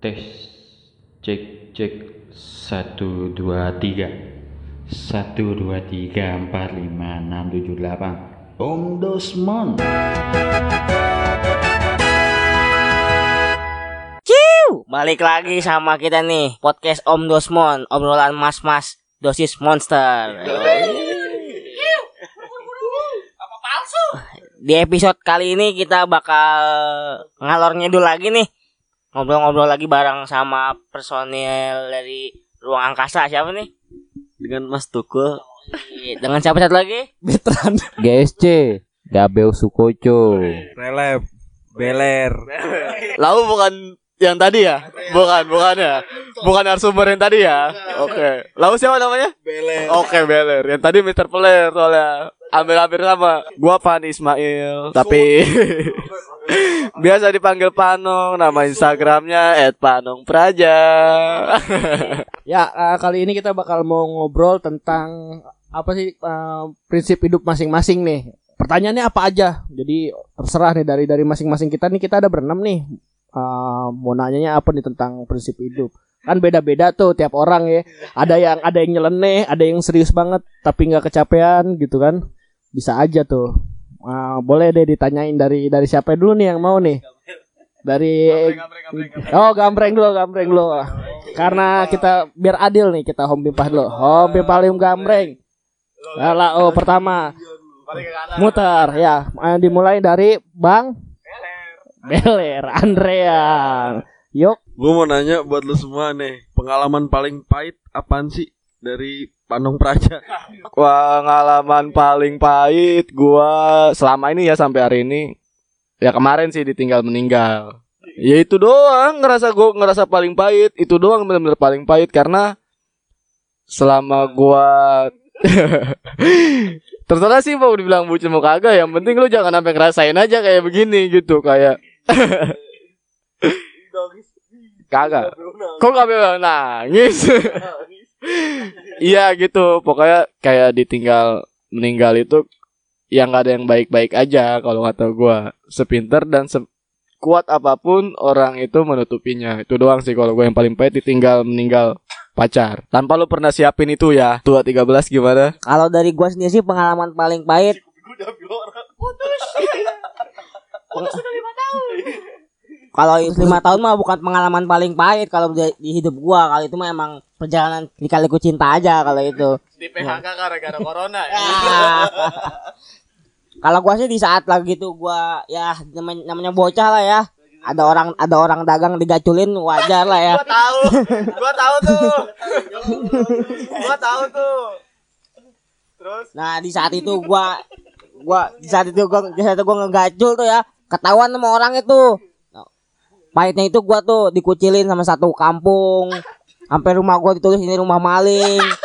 Tes cek cek. Satu dua tiga. Satu dua tiga empat lima enam tujuh delapan. Om Dosmon. Ciu, balik lagi sama kita nih. Podcast Om Dosmon, obrolan mas-mas dosis monster. Di episode kali ini kita bakal ngalor ngidul lagi nih. Ngobrol-ngobrol lagi bareng sama personil dari ruang angkasa. Siapa nih? dengan Mas Tukul. Dengan siapa satu lagi? veteran GSC Gabeo Sukoco. Relep. Beler. Lau bukan yang tadi ya? Bukan, bukan ya. Bukan narasumber yang tadi ya. Oke. Lau siapa namanya? beler Oke, Beler. Yang tadi Mr. Peler soalnya. Hampir-hampir sama. Gua Pan Ismail, tapi biasa dipanggil Panong. Nama Instagramnya @panongpraja. Ya, eh, kali ini kita bakal mau ngobrol tentang apa sih eh, prinsip hidup masing-masing nih. Pertanyaannya apa aja? Jadi terserah nih dari dari masing-masing kita nih kita ada berenam nih. Eh, mau nanyanya apa nih tentang prinsip hidup? Kan beda-beda tuh tiap orang ya. Ada yang ada yang nyeleneh, ada yang serius banget tapi nggak kecapean gitu kan. Bisa aja tuh. Eh, boleh deh ditanyain dari dari siapa dulu nih yang mau nih? Dari Oh, gambreng dulu, gambreng dulu. Karena kita biar adil nih kita home pimpah dulu. Home pimpah paling gambreng. Lah, oh pertama muter ya. Dimulai dari Bang Beler Andrean. Yuk, gue mau nanya buat lu semua nih pengalaman paling pahit apaan sih dari Panong Praja Pengalaman paling pahit gua selama ini ya sampai hari ini. Ya kemarin sih ditinggal meninggal. Ya itu doang ngerasa gua ngerasa paling pahit. Itu doang benar-benar paling pahit karena selama gua Terserah sih mau dibilang bucin mau kagak Yang penting lu jangan sampai ngerasain aja kayak begini gitu Kayak Kagak. Kok gak bisa nangis? Iya gitu. Pokoknya kayak ditinggal Meninggal itu Yang gak ada yang baik-baik aja Kalau kata gua. Sepinter dan se kuat apa pun Orang itu menutupinya. Itu doang sih kalau gue yang paling pahit Ditinggal meninggal pacar. Tanpa lu pernah siapin itu ya Tua 13 gimana? Kalau dari gua sendiri sih pengalaman paling pahit. Kalau lima tahun mah bukan pengalaman paling pahit kalau di, di hidup gua. Kalau itu mah emang perjalanan dikaliku cinta aja kalau itu. Di PHK gara-gara corona ya Kalau gua sih di saat lagi itu gua ya namanya, namanya bocah lah ya. Ada orang ada orang dagang digaculin wajar lah ya. Gua tahu Gua tahu tuh Gua tahu tuh Terus Nah di saat itu gua gua di saat itu gua di saat itu gua ngegacul tuh ya ketahuan sama orang itu. Pahitnya itu gua tuh dikucilin sama satu kampung. Sampai rumah gua ditulis ini rumah maling.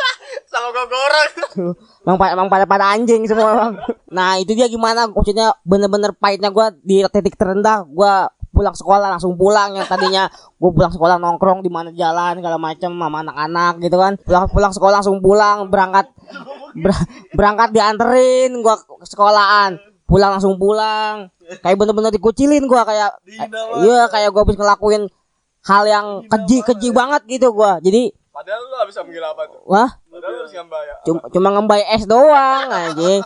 Sama gua goreng Emang, emang pada pada anjing semua orang. Nah itu dia gimana maksudnya bener-bener pahitnya gua di titik terendah gua pulang sekolah langsung pulang yang tadinya gue pulang sekolah nongkrong di mana jalan segala macem sama anak-anak gitu kan pulang pulang sekolah langsung pulang berangkat ber- berangkat dianterin gua ke sekolahan pulang langsung pulang. Kayak bener-bener dikucilin gua kayak iya kayak gua habis ngelakuin hal yang keji keji banget gitu gua. Jadi Padahal lu gak bisa menggil apa tuh? Wah? Padahal lu cuma cuma ngembai es doang aja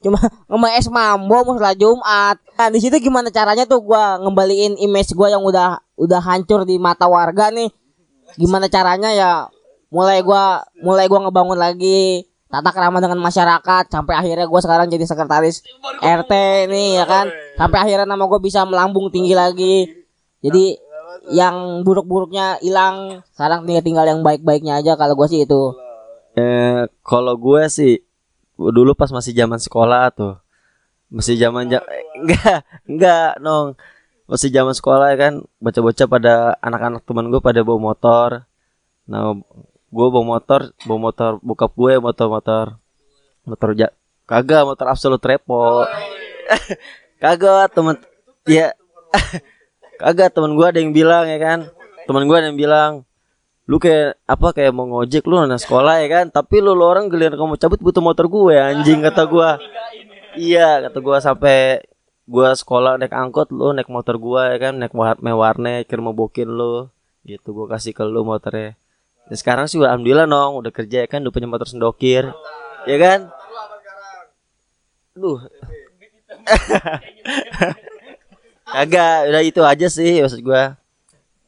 cuma ngembai es mambo setelah Jumat. Nah di situ gimana caranya tuh gua ngembaliin image gua yang udah udah hancur di mata warga nih? Gimana caranya ya? Mulai gua mulai gua ngebangun lagi tata kerama dengan masyarakat sampai akhirnya gua sekarang jadi sekretaris RT nih ya kan? Sampai akhirnya nama gua bisa melambung tinggi lagi. Jadi yang buruk-buruknya hilang. Sekarang tinggal tinggal yang baik-baiknya aja kalau gua sih itu. Eh kalau gue sih dulu pas masih zaman sekolah tuh. Masih zaman ja- eh, enggak enggak nong. Masih zaman sekolah ya kan bocah-bocah pada anak-anak teman gue pada bawa motor. Nah gue bawa motor bawa motor bokap gue motor-motor. Motor ja kagak motor absolut repo kagak temen ya kagak temen gue ada yang bilang ya kan? Temen gue ada yang bilang lu kayak apa kayak mau ngojek lu anak sekolah ya kan? Tapi lu, lu orang giliran kamu cabut butuh motor gue anjing kata gue iya kata gue sampai gua sekolah naik angkot lu naik motor gua ya kan? Naik war warnet ke rumah bokin lu. Gitu gue kasih ke lu motornya dan sekarang sih alhamdulillah nong udah kerja ya kan udah punya motor sendokir ya kan Duh. Kagak, udah itu aja sih maksud gua.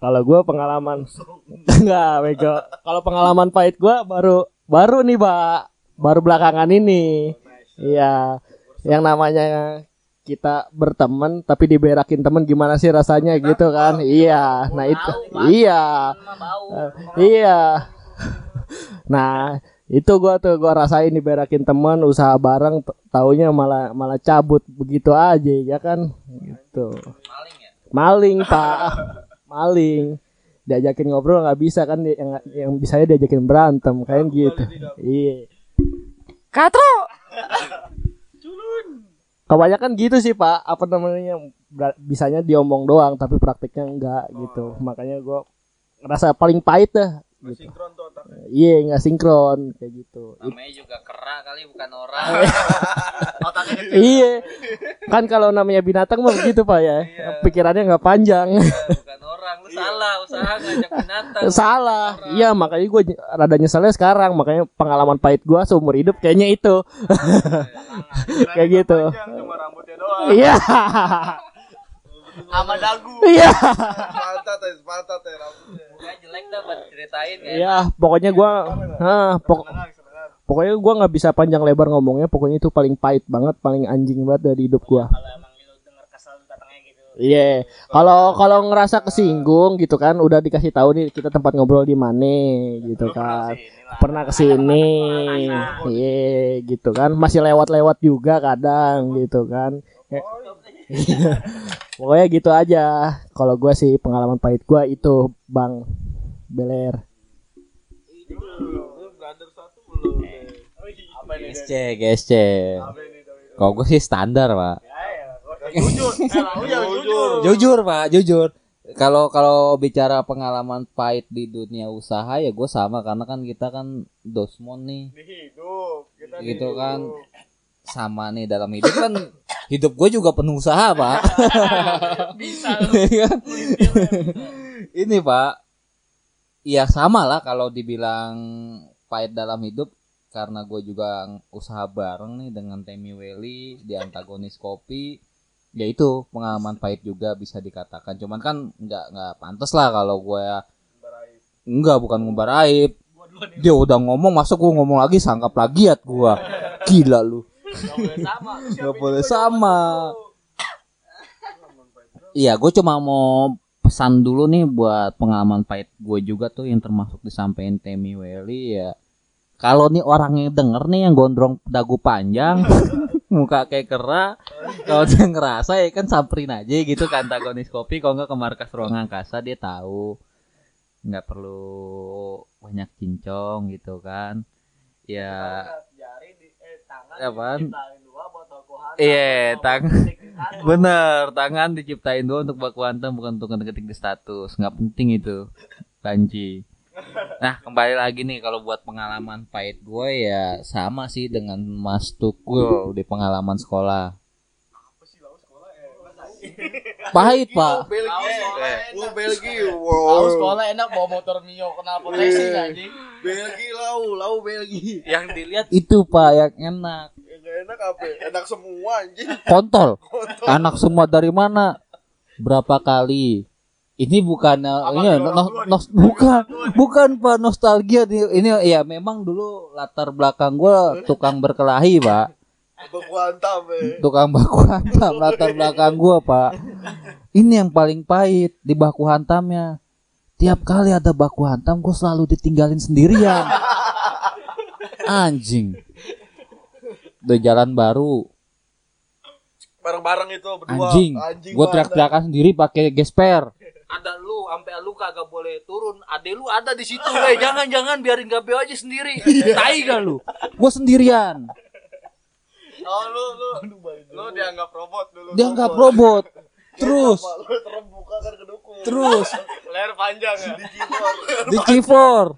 Kalau gue pengalaman enggak bego. Kalau pengalaman pahit gue baru baru nih, Pak. Baru belakangan ini. Iya. Yang namanya kita berteman tapi diberakin temen gimana sih rasanya gitu kan? Iya. Nah, itu iya. Eh, iya. Nah, itu gua tuh gua rasain diberakin temen usaha bareng taunya malah malah cabut begitu aja ya kan? Gitu. Maling pak. Maling. Diajakin ngobrol nggak bisa kan yang yang bisanya diajakin berantem kayak gitu. iya. Katro kebanyakan gitu sih pak. Apa namanya bisanya diomong doang tapi praktiknya enggak gitu. makanya gua ngerasa paling pahit dah gitu. iya nggak sinkron kayak gitu. Namanya juga kera kali bukan orang. iya. Kan kalau namanya binatang mah begitu pak ya. Pikirannya nggak panjang. Bukan orang. Lu salah usaha ngajak binatang. salah iya makanya gue rada nyeselnya sekarang makanya pengalaman pahit gue seumur hidup kayaknya itu kayak gitu Cuma rambutnya doang. iya Sama dagu. iya Pantat ya, pantat ya rambutnya. Jelek dah buat ceritain ya. iya pokoknya gue nah, pok pokoknya gue nggak bisa panjang lebar ngomongnya pokoknya itu paling pahit banget paling anjing banget dari hidup gue Kalau emang lu denger kesel Iya, kalau kalau ngerasa kesinggung gitu kan, udah dikasih tahu nih kita tempat ngobrol di mana gitu kan. Pernah ke sini, iya gitu kan. Masih lewat-lewat juga kadang gitu kan. Pokoknya gitu aja. Kalau gua sih pengalaman pahit gua itu Bang Beler. GSC, GSC. Kalau gue sih standar, Pak. Jujur, Pak, jujur. Kalau kalau bicara pengalaman pahit di dunia usaha ya gue sama karena kan kita kan dosmon nih. Hidup. Kita gitu kan. sama nih dalam hidup kan hidup gue juga penuh usaha pak. Bisa ini pak ya sama lah kalau dibilang pahit dalam hidup karena gue juga usaha bareng nih dengan Temi Welly di antagonis kopi ya itu pengalaman pahit juga bisa dikatakan. Cuman kan nggak nggak pantas lah kalau gue enggak bukan ngumbar aib. Dia udah ngomong masuk gue ngomong lagi sangka plagiat gua. Gila lu. Nggak boleh sama. Iya gue cuma mau pesan dulu nih buat pengalaman pahit gue juga tuh yang termasuk disampaikan Temi Welly ya. Kalau nih orang yang denger nih yang gondrong dagu panjang muka kayak kera. Kalau dia ngerasa ya kan samperin aja gitu ke antagonis kopi. Kalau nggak ke markas ruang angkasa dia tahu. Nggak perlu banyak cincong gitu kan. Ya. Apaan iya tangan. bener tangan diciptain dua untuk baku hantam bukan untuk ngetik di status. Nggak penting itu banji nah kembali lagi nih kalau buat pengalaman pahit gue ya sama sih dengan Mas Tukul di pengalaman sekolah pahit pak Lu Belgi. Tahu sekolah enak bawa motor Mio kenal proteksi anjing. Belgi lau, lau Belgi. yang dilihat itu pak yang enak Yang gak enak apa? Enak semua anjing. kontol anak semua dari mana berapa kali ini bukan uh, ini no- no- nos- bukan bukan pak nostalgia ini ya memang dulu latar belakang gue tukang berkelahi pak. Untuk kuantam eh. tukang baku hantam latar belakang gue pak. Ini yang paling pahit di baku hantamnya. Tiap kali ada baku hantam gue selalu ditinggalin sendirian. Anjing. Udah jalan baru. Bareng-bareng itu berdua. anjing, gue mana? teriak-teriakan sendiri pakai gesper ada lu sampai lu kagak boleh turun. Ade lu ada di situ eh jangan jangan biarin Gabeo aja sendiri. Tai gak lu? Gue sendirian. Oh lu lu. Lu dianggap robot dulu. dia nggak robot. terus. Lu terbuka kan kedukun. terus. Leher panjang ya. di cipor.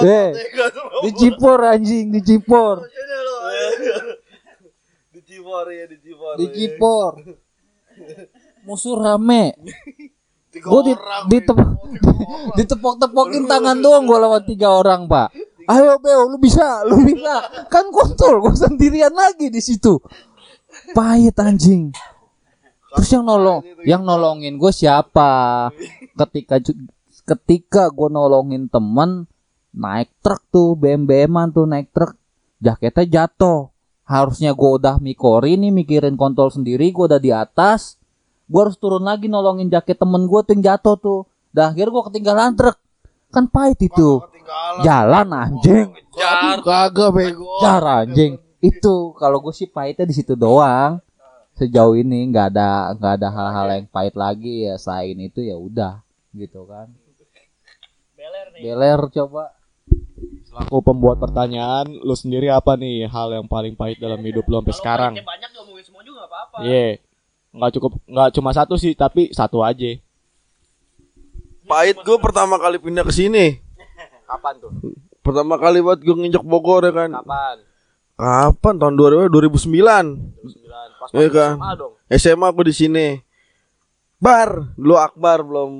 Eh, di cipor anjing. Di cipor Di Cibor ya, di Cibor. di cipor musuh rame Gue di, ditep- ditepok-tepokin tangan doang gue lawan tiga orang pak. Ayo Beo, lu bisa, lu bisa. Kan kontrol, gue sendirian lagi di situ. Pahit anjing. Terus yang nolong, yang nolongin gue siapa? Ketika ketika gue nolongin temen naik truk tuh BM BM-an tuh naik truk jaketnya jatuh harusnya gue udah mikori nih mikirin kontol sendiri gue udah di atas gue harus turun lagi nolongin jaket temen gue tuh yang jatuh tuh. Dan akhirnya gue ketinggalan truk. Kan pahit itu. jalan anjing. Kagak bego. jar anjing. Itu kalau gue sih pahitnya di situ doang. Sejauh ini nggak ada nggak ada hal-hal yang pahit lagi. Ya selain itu ya udah gitu kan. Beler coba. Selaku pembuat pertanyaan, lu sendiri apa nih hal yang paling pahit dalam hidup lu sampai sekarang? banyak ngomongin semua juga apa-apa. Iya. Nggak cukup nggak cuma satu sih, tapi satu aja. Pahit gue pertama kali pindah ke sini. Kapan tuh? Pertama kali buat gue nginjak Bogor ya kan. Kapan? Kapan? Tahun 2000, 2009. Pas Iya kan? SMA dong. SMA aku di sini. Bar, lu Akbar belum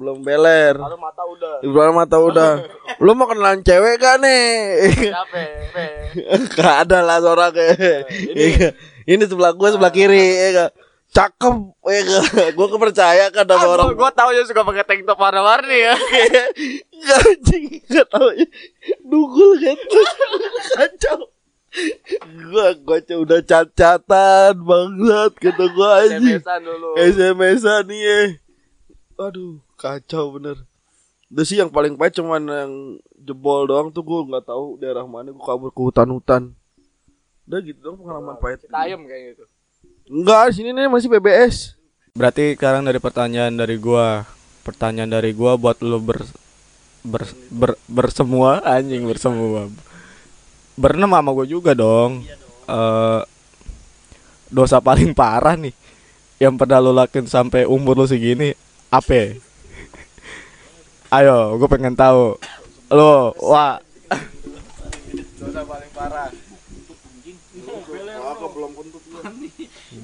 belum beler. Lalu mata udah. Ibrahim mata udah. Lu mau kenalan cewek gak nih? Siapa? Gak ada lah seorang kayak ini. ini sebelah gue sebelah kiri ya? Cakep ya gak? Gue kepercaya kan sama orang Gue tau ya suka pakai tank top warna-warni ya. Gak anjing Gak tau ya Dugul gitu Kacau Gua Gua aja udah cat-catan Bangsat Kata gua anjing SMS-an dulu. SMS-an nih ya Aduh Kacau bener Udah sih yang paling pahit cuman yang jebol doang tuh gue nggak tahu daerah mana gue kabur ke hutan-hutan. Udah gitu dong pengalaman pahit. Tayem kayak gitu. Enggak, sini nih masih PBS. Berarti sekarang dari pertanyaan dari gua, pertanyaan dari gua buat lu ber ber, ber bersemua anjing bersemua. Berenam sama gua juga dong. Eh dosa paling parah nih yang pernah lu lakuin sampai umur lu segini apa? Ayo, gue pengen tahu. Lo, wah. dosa paling parah.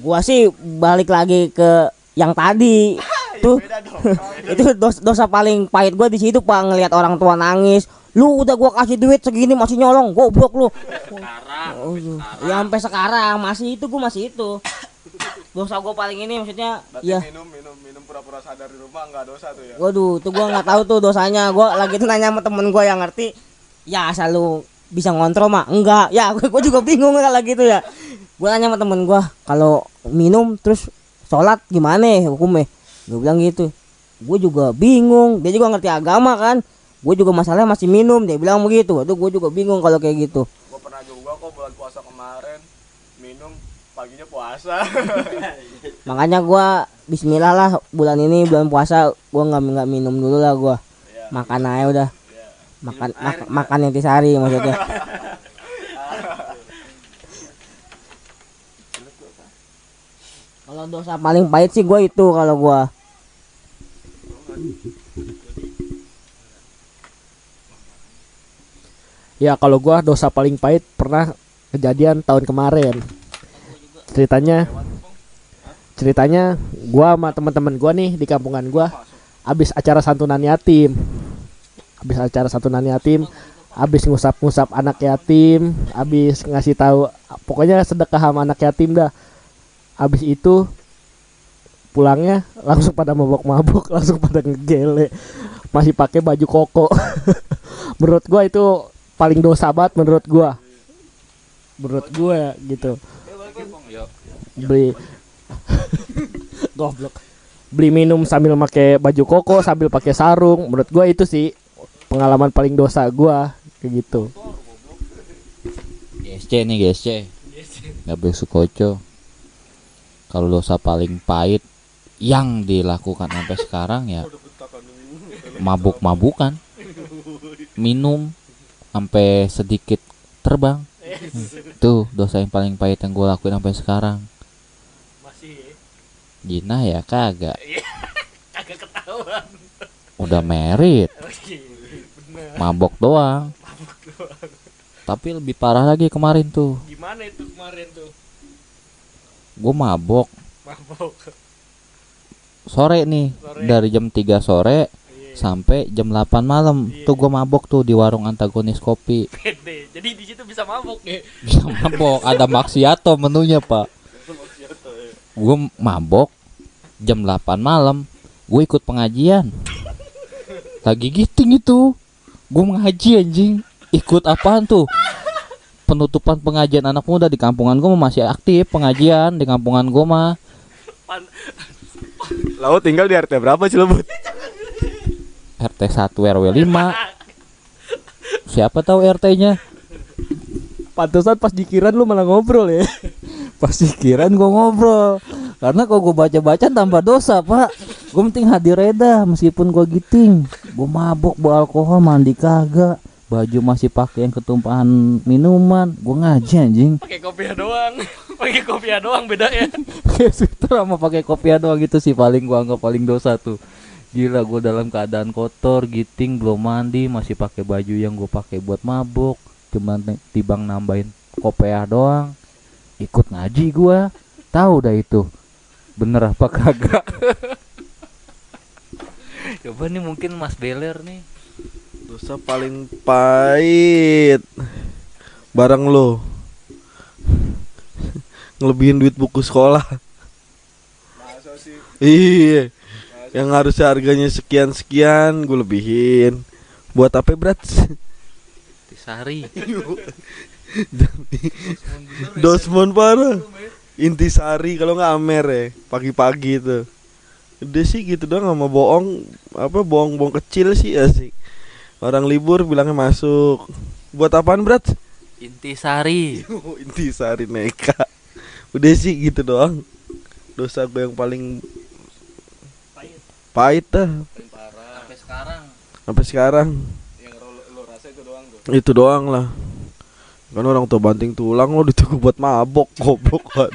Gua sih balik lagi ke yang tadi. Tuh. itu dos- dosa paling pahit gua di situ Pak ngelihat orang tua nangis. Lu udah gua kasih duit segini masih nyolong, goblok lu. Oh, ya sampai sekarang masih itu gua masih itu. Dosa gua paling ini maksudnya ya minum minum minum pura-pura sadar di rumah nggak dosa tuh ya. Waduh, tuh gua nggak tahu tuh dosanya. Gua lagi tuh nanya sama temen gua yang ngerti. Ya asal lu bisa ngontrol mah enggak. Ya gua, gua juga bingung kalau gitu ya. Gua nanya sama temen gua, kalau minum terus sholat gimana ya hukumnya? Gua bilang gitu. Gue juga bingung. Dia juga ngerti agama kan. Gue juga masalahnya masih minum. Dia bilang begitu. Waduh, gue juga bingung kalau kayak gitu. Gue pernah juga kok bulan puasa kemarin minum paginya puasa. Makanya gua Bismillah lah bulan ini bulan puasa gua nggak nggak minum dulu lah gua. Makan aja udah. Makan mak- makan intisari maksudnya. Kalau dosa paling pahit sih gua itu kalau gua. Ya kalau gua dosa paling pahit pernah kejadian tahun kemarin. Ceritanya ceritanya gua sama teman-teman gua nih di kampungan gua habis acara santunan yatim. Habis acara santunan yatim, habis ngusap-ngusap anak yatim, habis ngasih tahu pokoknya sedekah sama anak yatim dah. Habis itu pulangnya langsung pada mabok-mabok, langsung pada ngegele. Masih pakai baju koko. menurut gua itu paling dosa banget menurut gua. Menurut gua gitu. Beli goblok. Beli minum sambil pakai baju koko sambil pakai sarung. Menurut gua itu sih pengalaman paling dosa gua kayak gitu. GSC nih GSC nggak besok koco kalau dosa paling pahit yang dilakukan sampai sekarang ya mabuk-mabukan. Minum sampai sedikit terbang. Tuh dosa yang paling pahit yang gue lakuin sampai sekarang. Gina ya? Kagak. Udah merit. Mabok doang. Tapi lebih parah lagi kemarin tuh. Gimana itu kemarin tuh? Gue mabok. Mabok. sore nih dari jam 3 sore sampai jam 8 malam. Tuh gue mabok tuh di warung antagonis kopi. Pede. Jadi di situ bisa mabuk nih. bisa mabok. Ada maksiato menunya pak. Gue mabok jam 8 malam. Gue ikut pengajian. Lagi giting itu. Gue mengaji anjing. Ikut apaan tuh penutupan pengajian anak muda di kampungan gue masih aktif pengajian di kampungan gue mah. Lalu tinggal di RT berapa sih lo? RT 1 RW 5 siapa tahu RT-nya Pantesan pas dikiran lu malah ngobrol ya. pas pikiran gue ngobrol. Karena kalau gue baca-baca tanpa dosa pak. Gue penting hadir reda meskipun gue giting. Gue mabok bawa alkohol mandi kagak baju masih pakai yang ketumpahan minuman. Gue ngaji anjing. Pakai kopiah doang. Pakai kopiah doang beda ya. kayak Twitter sama pakai kopiah doang gitu sih paling gue anggap paling dosa tuh. Gila gue dalam keadaan kotor giting belum mandi masih pakai baju yang gue pakai buat mabok cuman tibang nambahin kopiah doang. Ikut ngaji gua. Tahu dah itu. Bener apa kagak? Coba nih mungkin Mas Beler nih Dosa paling pahit barang lo ngelebihin duit buku sekolah. Iya. Yang harusnya harganya sekian sekian gue lebihin. Buat apa berat? Tisari Dosmon parah. Intisari kalau nggak Amer ya pagi-pagi itu. Udah sih gitu doang sama bohong apa bohong-bohong kecil sih asik. Orang libur bilangnya masuk. Buat apaan berat? Intisari Intisari neka. Udah sih gitu doang. Dosa gue yang paling pahit dah sampai sekarang sampai sekarang. Itu doang lah. Kan orang tua banting tulang lo ditunggu buat mabok goblok banget.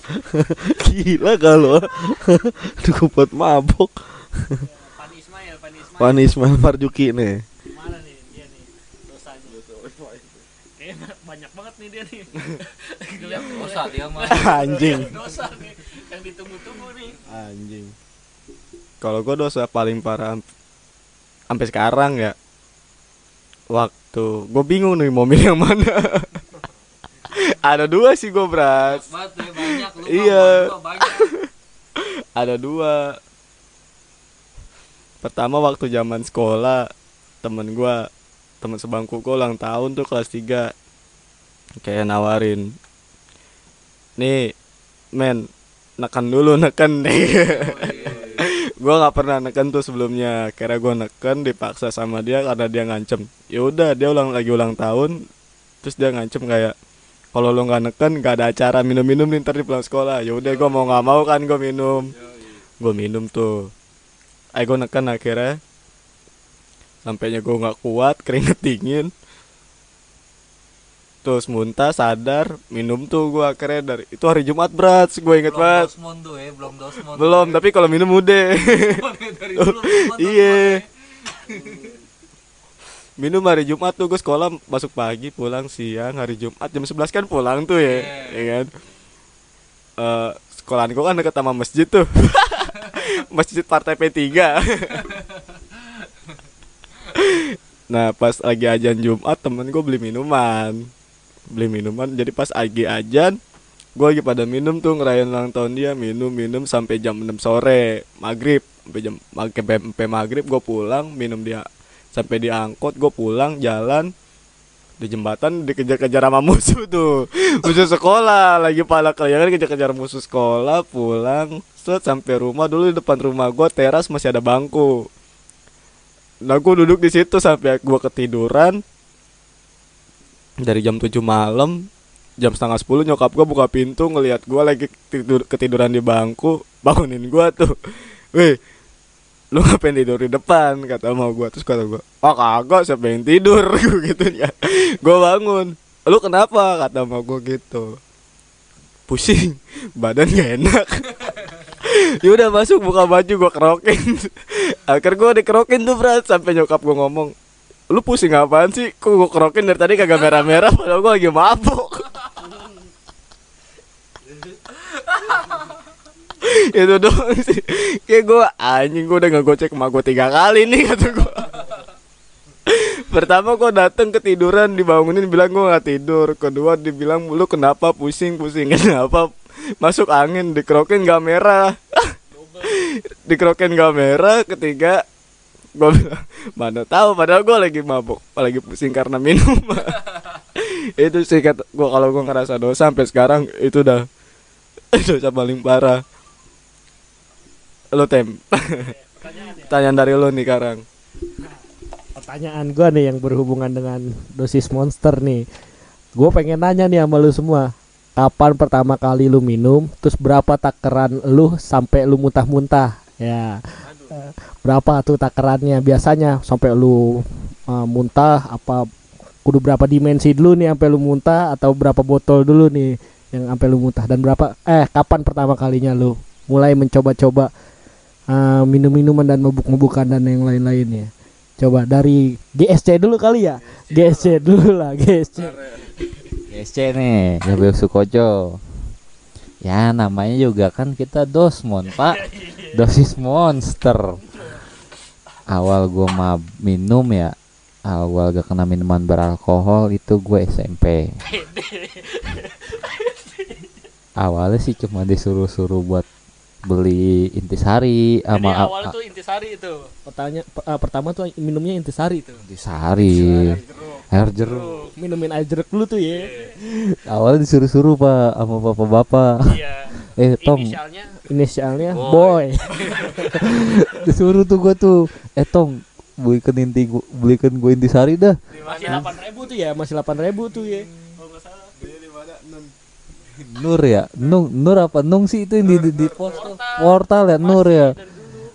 Gila kalau Tunggu buat mabok. Pan Ismail, Marjuki nih. Mana nih dia nih dosanya? Kayaknya banyak banget nih dia nih. Ngeliat dosa dia mah Anjing. dosa nih yang ditunggu-tunggu nih. Anjing. Kalau gue dosa paling parah am- sampai sekarang ya. Waktu gue bingung nih mau milih yang mana. Ada dua sih gue berat. banget ya banyak lu Iya. banyak Ada dua. Pertama waktu zaman sekolah temen gua temen sebangku gua ulang tahun tuh kelas 3 kayak nawarin nih men neken dulu neken. Deh gua nggak pernah neken tuh sebelumnya. Kira gua neken dipaksa sama dia karena dia ngancem. Ya udah dia ulang lagi ulang tahun terus dia ngancem kayak kalau lo nggak neken nggak ada acara minum-minum nih ntar di pulang sekolah. Ya udah gua mau nggak mau kan gua minum. Gua minum tuh eh gua neken akhirnya. Sampainya gua nggak kuat keringet dingin. Terus muntah sadar minum tuh gua akhirnya dari itu hari Jumat berat gue inget belum banget. Dosmon tuh ya belum dosmon belum tapi kalau minum udah tuh iya. Minum hari Jumat tuh gue sekolah masuk pagi pulang siang hari Jumat jam 11 kan pulang tuh ya ya kan? Eh sekolahan gue kan deket sama masjid tuh. Masjid partai P3 nah pas lagi ajan Jumat temen gue beli minuman. Beli minuman jadi pas lagi ajan gue lagi pada minum tuh ngerayain ulang tahun dia minum minum sampai jam 6 sore maghrib. Sampai jam sampai sampai maghrib gue pulang minum dia. Sampai di angkot gue pulang jalan di jembatan dikejar-kejar sama musuh tuh. Musuh sekolah lagi pala kalian kejar-kejar musuh sekolah pulang set sampai rumah. Dulu di depan rumah gue teras masih ada bangku. Nah gue duduk di situ sampai gue ketiduran. Dari jam 7 malam jam setengah 10 nyokap gue buka pintu ngelihat gue lagi tidur ketiduran di bangku bangunin gue tuh. Weh lu ngapain tidur di depan kata mau gue terus kata gue oh kagak siapa yang tidur? Gitu ya. Gue bangun. Lu kenapa? kata mau gue gitu. Pusing. Badan gak enak. Ya udah masuk buka baju gue kerokin. Akhir gue dikerokin tuh berat sampai nyokap gue ngomong lu pusing apaan sih? Kok gue kerokin dari tadi kagak merah-merah padahal gue lagi mabuk itu doang sih. Kayak gue anjing gue udah ngegocek emak gue tiga kali nih kata gue pertama gue dateng ketiduran dibangunin bilang gue nggak tidur. Kedua dibilang lu kenapa pusing pusing kenapa masuk angin? Dikerokin gak merah. Dikerokin gak merah ketiga gue bilang mana tahu padahal gue lagi mabuk lagi pusing karena minum. Itu sih kata gue kalau gue ngerasa dosa sampai sekarang itu udah dosa paling parah lo tem pertanyaan dari lo nih sekarang Pertanyaan gua nih yang berhubungan dengan dosis monster nih. Gue pengen nanya nih sama lu semua. Kapan pertama kali lu minum? Terus berapa takaran lu sampai lu muntah-muntah? Ya. Berapa tuh takarannya biasanya sampai lu eh, muntah apa kudu berapa dimensi dulu nih sampai lu muntah atau berapa botol dulu nih yang sampai lu muntah dan berapa eh kapan pertama kalinya lu mulai mencoba-coba eh, minum-minuman dan mabuk-mabukan dan yang lain-lainnya. Coba dari GSC dulu kali ya. GSC dulu lah, GSC. GSC nih, Gabriel Sukojo. Ya namanya juga kan kita dosmon pak, dosis monster. Awal gue mah minum ya, awal gak kena minuman beralkohol itu gue SMP. Awalnya sih cuma disuruh-suruh buat beli intisari Jadi sama awal itu intisari itu. Pertanya pe- eh, pertama tuh minumnya intisari tuh. intisari, air jeruk. Minumin air jeruk dulu tuh ya. Awalnya disuruh-suruh pak sama bapak-bapak. Iya. Eh Tong, Inisialnya Inisialnya Boy. boy. disuruh tuh gua tuh eh tong belikan inti gua belikan gua intisari dah masih Masih 8000 tuh ya, masih 8000 tuh ya. Nur ya? Nung Nur apa? Nung sih itu yang di di, di pos tuh. portal ya Nur ya?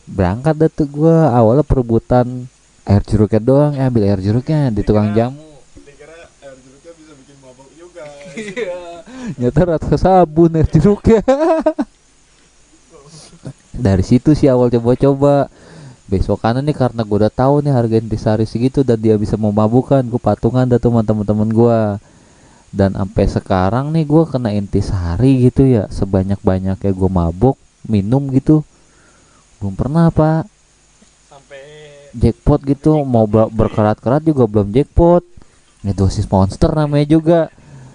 Berangkat dah tuh gua. Awalnya perebutan air jeruknya doang. Ya ambil air jeruknya di tukang jamu. nyata rata sabun air jeruknya. Dari situ sih awal coba-coba. Besok kanan nih karena gue udah tahu nih harga intisari segitu dan dia bisa memabukan. Gue patungan dah sama teman-teman gue dan sampai sekarang nih gue kena intisari gitu ya. Sebanyak banyaknya gue mabuk minum gitu. Belum pernah pak. Sampai jackpot gitu mau ber- berkerat-kerat juga belum jackpot. Ini dosis monster namanya juga.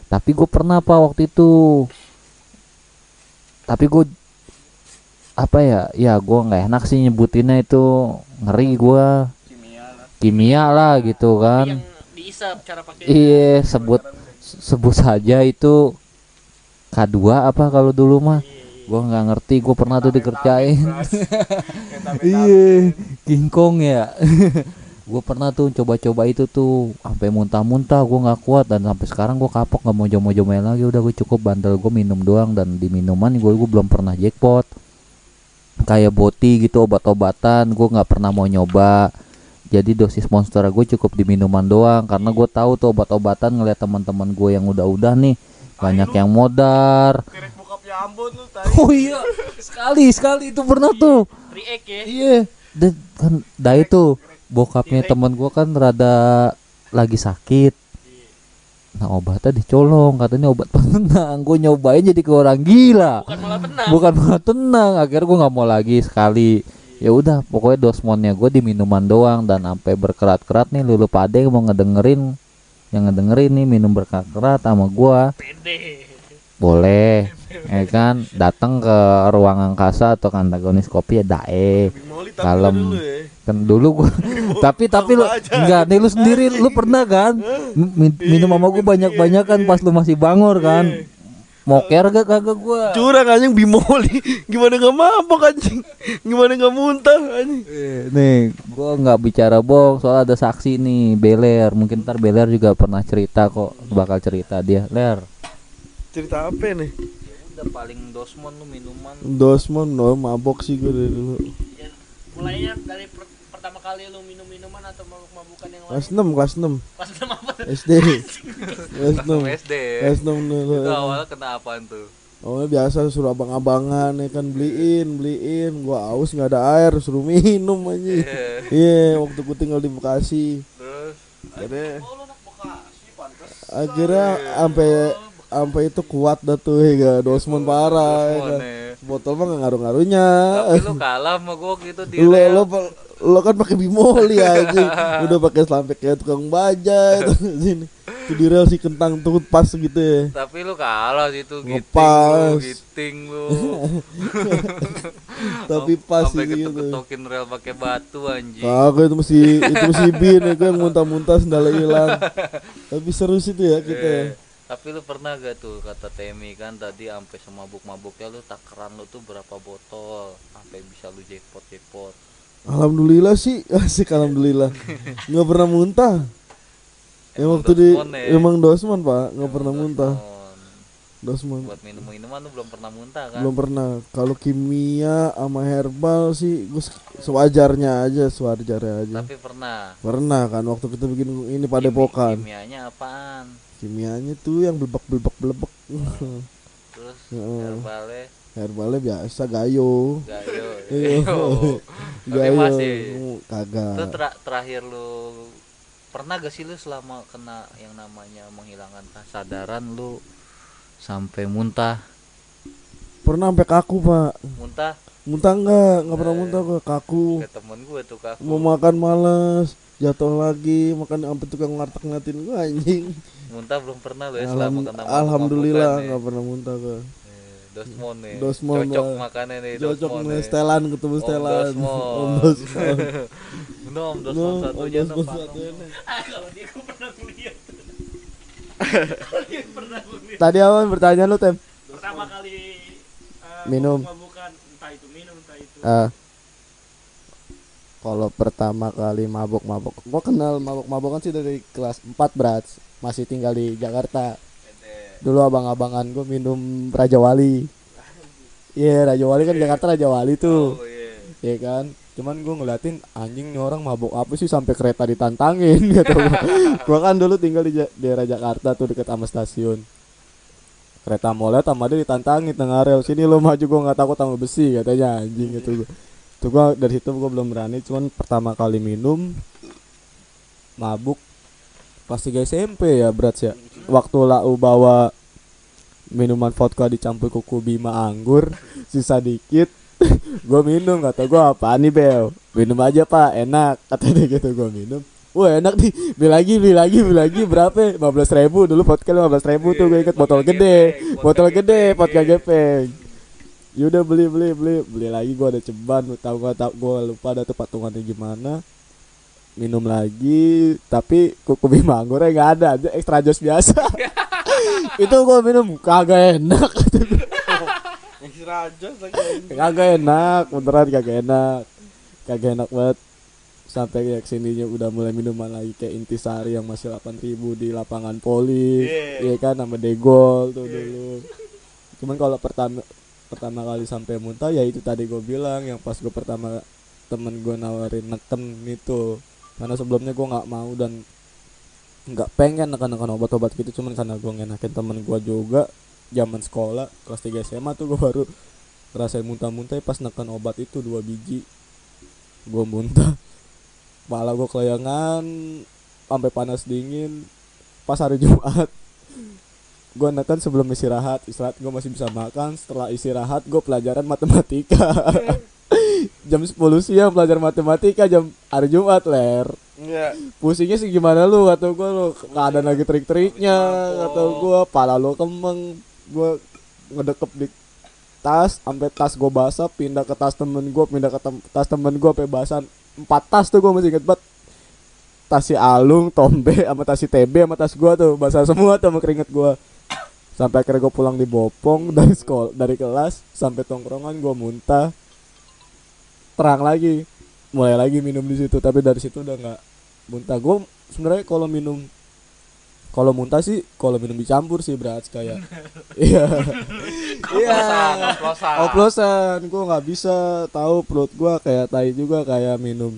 Tapi gue pernah pak waktu itu. Tapi gue apa ya ya gue nggak enak sih nyebutinnya itu. Ngeri gue kimia lah. kimia lah gitu kan. Yang diisap cara pakai. iya sebut sebut saja itu K2 apa kalau dulu mah? Gua nggak ngerti gua pernah tuh dikerjain. Iya King Kong ya. Gua pernah tuh coba-coba itu tuh sampai muntah-muntah gua nggak kuat dan sampai sekarang gua kapok nggak mau jomo-jomoin lagi. Udah gue cukup bandel gua minum doang dan di minuman gua gua belum pernah jackpot. Kayak boti gitu obat-obatan gua nggak pernah mau nyoba jadi dosis monster gue cukup di minuman doang karena gue tahu tuh obat-obatan ngeliat teman-teman gue yang udah-udah nih. Banyak yang modar. Oh iya sekali sekali itu pernah tuh. Ya. iya dan kan dah itu bokapnya teman gue kan rada lagi sakit. Nah obatnya dicolong katanya obat penenang. Gue nyobain jadi ke orang gila. Bukan malah tenang. bukan malah tenang akhirnya gue nggak mau lagi sekali ya udah pokoknya dosmonnya gue di minuman doang dan sampai berkerat-kerat nih lulu pade mau ngedengerin. Yang ngedengerin nih minum berkerat-kerat sama gue boleh ya kan? Datang ke ruang angkasa atau ke antagonis kopi ya dae. Kalem. dulu ya. kan dulu gua tapi tapi lu enggak nih lu sendiri lu pernah kan? Mi- minum sama gue banyak-banyak kan pas lu masih bangor kan moker gak kagak gua Curang anjing bimoli. Gimana gak mabok anjing? Gimana gak muntah anjing? Eh, nih gua nggak bicara bohong soal ada saksi nih Beler mungkin ntar Beler juga pernah cerita kok bakal cerita dia ler Cerita apa nih? Udah paling dosmon lu minuman. Dosmon no mabok sih gue dari dulu. Ya, mulainya dari per- pertama kali lu minum minuman atau Kelas 6, kelas 6 Pas udah apa? SD. kelas 6. SD Kelas 6 dulu. itu awalnya kena apaan tuh? Oh biasa suruh abang-abangan ya kan beliin beliin. Gua aus nggak ada air suruh minum aja. Iya. Waktu gua tinggal di Bekasi. Terus? Akhirnya akhirnya sampai sampai itu kuat dah tuh ya ga dosmon parah ya kan. ya. botol mah nggak ngaruh-ngaruhnya. Tapi lu kalah sama gua gitu di Lo lo lo kan pakai bimoli aja. Udah pakai sampai kayak tukang baja itu sini. Itu di rel si kentang tuh pas gitu ya. Tapi lu kalah situ giting Ngepas. lu, giting lu. Tapi pas sih gitu. ketok-ketokin rel pakai batu anjing. Kagak itu mesti itu mesti bin ya kan muntah-muntah sendalnya hilang. Tapi seru sih tuh ya kita. ya. Eh, Tapi lu pernah gak tuh kata Temi kan tadi sampai semabuk-mabuknya lu takaran lu tuh berapa botol sampai bisa lu jackpot jackpot. Alhamdulillah sih asik alhamdulillah. Nggak pernah muntah. Ya Emang waktu di ya? emang dosman pak nggak pernah muntah. Dosmon. Dosman Buat minum-minuman lu belum pernah muntah kan? belum pernah. Kalau kimia sama herbal sih gue sewajarnya aja sewajarnya aja. Tapi pernah. Pernah kan waktu kita bikin ini padepokan. Kimianya apaan? Kimianya tuh yang belebek belebek. Terus Heeh. herbalnya Herbalnya biasa gayo. gayo. Iya. Gayo. masih. Itu Kagak. ter- terakhir lu pernah gak sih lu selama kena yang namanya menghilangkan kesadaran lu sampai muntah Pernah sampai kaku pak. muntah Muntah enggak? Enggak pernah muntah gue kaku. kayak temen gue tuh kaku Mau makan males. Jatuh lagi makan sampai tukang ngartek ngatin gue anjing. muntah belum pernah lu ya selama Alham- kena Alhamdulillah nggak pernah muntah gue. Dosmon nih Dosmon, cocok Pak. makannya nih Cocok Dosmon nih nih. setelan ketemu Om setelan. Dosmon. Om Dosmon. Bener, om No, Dosmon Om satunya Dosmon tuh satunya nih. Tadi awan bertanya lu tem. pertama kali eh, Minum. entah itu minum entah itu Ah. Kalau pertama kali mabok-mabok, gua kenal mabok-mabokan sih dari kelas 4 berat, masih tinggal di Jakarta. Dulu abang-abangan gua minum Raja Wali. Iya, Raja Wali kan Jakarta Raja Wali tuh. oh iya Iya kan? Cuman gua ngeliatin anjing nih orang mabok apa sih sampai kereta ditantangin gitu. gua. gua kan dulu tinggal di daerah Jakarta tuh deket sama stasiun. Kereta molet sama dia ditantangin tengah rel. Sini lo maju gua nggak takut sama besi katanya anjing gitu gua. Tuh gua dari situ gua belum berani cuman pertama kali minum mabuk pas 3 SMP ya berat ya. Waktu lau bawa minuman vodka dicampur kuku bima anggur sisa dikit gue minum kata gue apa nih bel minum aja pak enak kata dia gitu gue minum Wah enak nih, beli lagi, beli lagi, beli lagi berapa? 15 ribu dulu vodka 15 ribu tuh gue inget botol gede, botol gede, vodka gepeng. Yaudah beli beli beli beli lagi gue ada ceban, tahu gak tau gue lupa ada tuh patungannya gimana. Minum lagi, tapi kuku bima anggurnya nggak ada, aja ekstra jos biasa. Itu gue minum kagak enak, kagak enak, beneran kagak enak, kagak enak banget. Sampai kayak sininya udah mulai minuman lagi kayak intisari yang masih 8000 di lapangan poli. Iya kan sama degol tuh dulu. Cuman kalau pertama pertama kali sampai muntah ya itu tadi gue bilang yang pas gue pertama temen gue nawarin neken itu karena sebelumnya gue nggak mau dan nggak pengen neken-neken obat-obat gitu. Cuman karena gue ngenakin temen gue juga zaman sekolah kelas 3 SMA tuh gue baru ngerasain muntah-muntah pas neken obat itu dua biji. Gue muntah. Malah gue kelayangan sampai panas dingin. Pas hari Jumat gue neken sebelum istirahat. Istirahat gue masih bisa makan. Setelah istirahat gue pelajaran matematika jam 10 siang belajar matematika jam hari Jumat ler. Iya. pusingnya sih gimana lu? Kata gue lu keadaan lagi trik-triknya kata gue pala lu kemeng. Gue ngedekep di tas sampai tas gue basah pindah ke tas temen gue pindah ke tem- tas temen gue sampai basah empat tas tuh gue masih inget banget. Tas si Alung, Tombe, sama tas si TB, sama tas gue tuh. Basah semua tuh sama keringet gue sampai akhirnya gue pulang di Bopong dari sekolah dari kelas sampai tongkrongan gue muntah terang lagi. Mulai lagi minum di situ tapi dari situ udah nggak muntah. Gue sebenarnya kalau minum kalau muntah sih kalau minum dicampur sih berat kayak iya. Iya. Oplosan gue nggak bisa tahu perut gue kayak tai juga kayak minum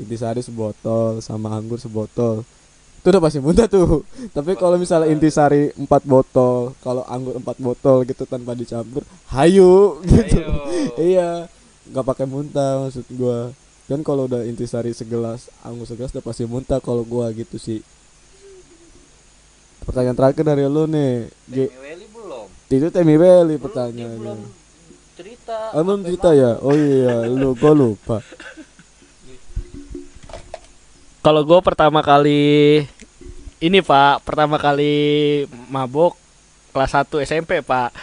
intisari sebotol sama anggur sebotol. Itu udah pasti muntah tuh. Tapi kalau misalnya intisari empat botol kalau anggur empat botol gitu tanpa dicampur hayu gitu. Iya nggak pakai muntah maksud gua dan kalau udah intisari segelas anggur segelas udah pasti muntah kalau gua gitu sih pertanyaan terakhir dari lu nih G Temi Weli belum itu Temi Weli Belum, dia belum pertanyaannya juta Oh, 6 juta ya? Oh iya, lu gua lupa. Kalau gue pertama kali ini Pak, pertama kali mabok kelas 1 SMP Pak.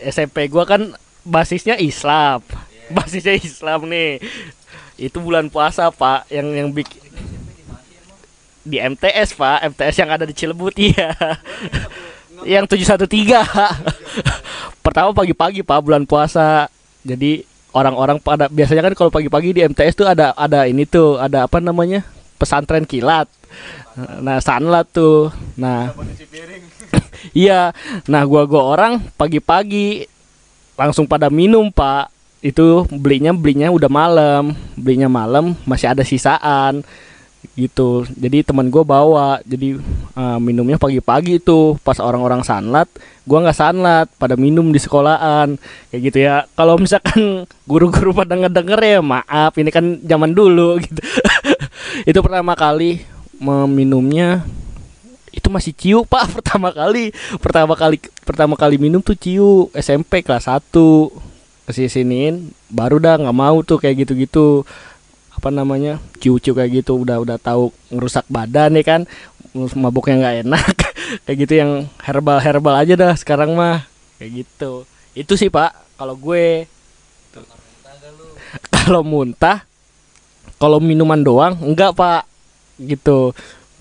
SMP gua kan basisnya Islam. Basisnya Islam nih. Itu bulan puasa Pak, yang yang bikin di MTS Pak, MTS yang ada di Cilebut iya. yang 713. Pertama pagi-pagi Pak bulan puasa. Jadi orang-orang pada biasanya kan kalau pagi-pagi di MTS tuh ada ada ini tuh, ada apa namanya? pesantren kilat. Nah, sanlat tuh. Nah, iya. Nah, gua gua orang pagi-pagi langsung pada minum, Pak. Itu belinya belinya udah malam, belinya malam masih ada sisaan gitu. Jadi teman gue bawa, jadi eh, minumnya pagi-pagi tuh. Pas orang-orang sanlat, gua nggak sanlat, pada minum di sekolahan. Kayak gitu ya. Kalau misalkan guru-guru pada ngedenger ya maaf, ini kan zaman dulu gitu. itu pertama kali meminumnya itu masih ciu pak. Pertama kali. Pertama kali pertama kali minum tuh ciu. SMP kelas 1 ke sini siniin baru dah nggak mau tuh kayak gitu gitu apa namanya? Ciu-ciu kayak gitu udah udah tahu ngerusak badan ya kan? Mabuknya nggak enak. Kayak gitu yang herbal herbal aja dah sekarang mah. Kayak gitu. Itu sih pak kalau gue. Kalau muntah kalau minuman doang enggak pak. Gitu.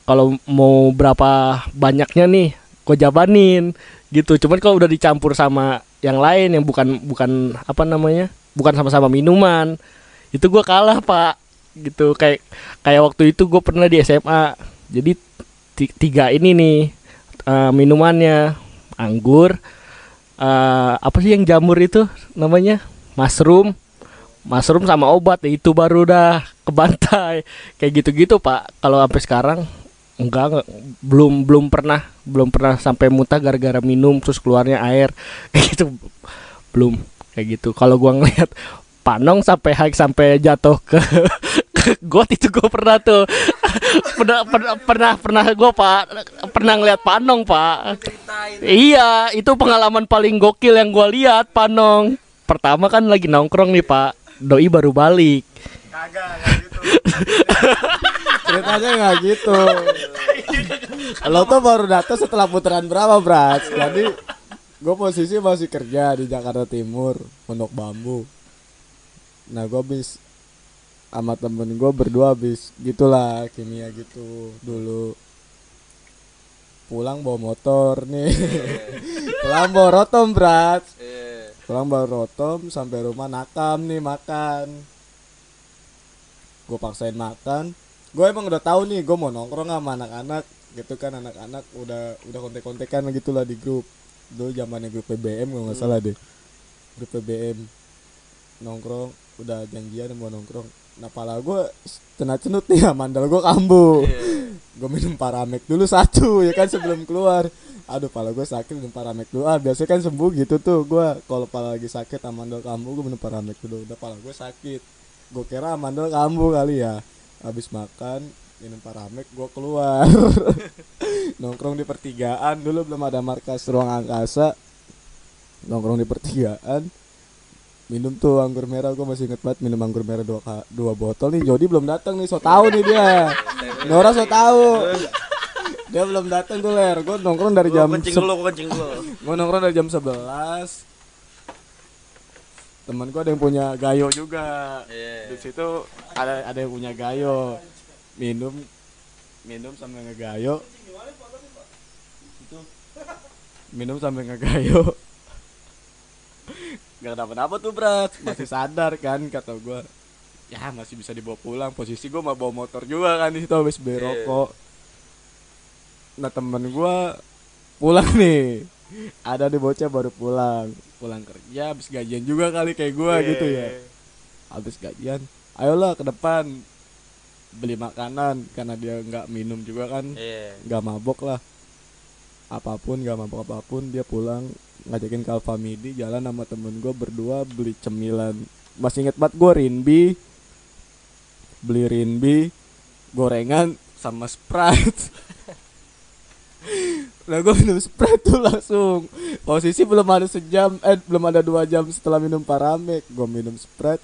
Kalau mau berapa banyaknya nih gue jabanin gitu. Cuman kalau udah dicampur sama yang lain yang bukan bukan apa namanya bukan sama-sama minuman itu gue kalah pak. Gitu. Kayak kayak waktu itu gue pernah di SMA jadi ti- tiga ini nih eh, minumannya. Anggur eh, apa sih yang jamur itu namanya? Mushroom. Mushroom sama obat itu baru dah kebantai. Kayak gitu-gitu pak. Kalau sampai sekarang enggak, enggak. Belum belum pernah belum pernah sampai muntah gara-gara minum terus keluarnya air. Kayak gitu. Belum kayak gitu. Kalau gua ngeliat Panong sampai hike sampai jatuh ke, ke got itu gua pernah tuh. Pernah pernah pernah pernah gua pak. Pernah ngeliat Panong pak. Iya itu pengalaman paling gokil yang gua lihat Panong. Pertama kan lagi nongkrong nih pak. Doi baru balik Ceritanya nggak gitu. Lo tuh baru datang setelah putaran berapa, Brat? Jadi gue posisi masih kerja di Jakarta Timur, Pondok Bambu. Nah, gue habis sama temen gue berdua habis gitulah kimia gitu dulu pulang bawa motor nih pulang bawa rotom berat pulang bawa rotom sampai rumah nakam nih makan gue paksain makan gue emang udah tahu nih gue mau nongkrong sama anak-anak gitu kan anak-anak udah udah kontek-kontekan gitu lah di grup. Dulu zamannya grup PBM kalau nggak salah deh. Grup PBM nongkrong udah janjian mau nongkrong. Nah pala gue cenut cenut nih ya mandal gue kambuh. Gue minum paramek dulu satu ya kan sebelum keluar. Aduh pala gue sakit minum paramek dulu. Ah biasanya kan sembuh gitu tuh gue kalau pala lagi sakit amandel kambuh gue minum paramek dulu. Udah pala gue sakit. Gue kira amandel kambuh kali ya habis makan minum paramek gue keluar. Nongkrong di pertigaan dulu belum ada markas ruang angkasa. Nongkrong di pertigaan minum tuh anggur merah. Gue masih inget banget minum anggur merah dua, dua botol nih. Jody belum datang nih so tau nih dia. Nora so tau. Dia belum datang tuh ler. Gue nongkrong dari jam kencing sep- dulu, gua kencing dulu. gue nongkrong dari jam 11 teman gue ada yang punya gayo juga. Di situ ada ada yang punya gayo. Minum minum sambil ngegayo. Itu. minum sambil ngegayo. Gak kenapa-napa tuh berat Masih sadar kan kata gue Ya masih bisa dibawa pulang. Posisi gue mau bawa motor juga kan di situ habis beli rokok. Nah temen gue pulang nih Ada di bocah baru pulang. Pulang kerja habis gajian juga kali kayak gue gitu ya. Habis gajian Ayolah ke depan. Beli makanan Karena dia nggak minum juga kan. Iya. nggak mabok lah. Apa pun nggak mabok apa pun dia pulang ngajakin ke Alfamidi jalan sama temen gue berdua beli cemilan. Masih inget banget gue rinbi beli rinbi gorengan sama sprite Nah gue minum Sprite tuh langsung. Posisi belum ada sejam Eh belum ada dua jam setelah minum Paramek. Gue minum Sprite.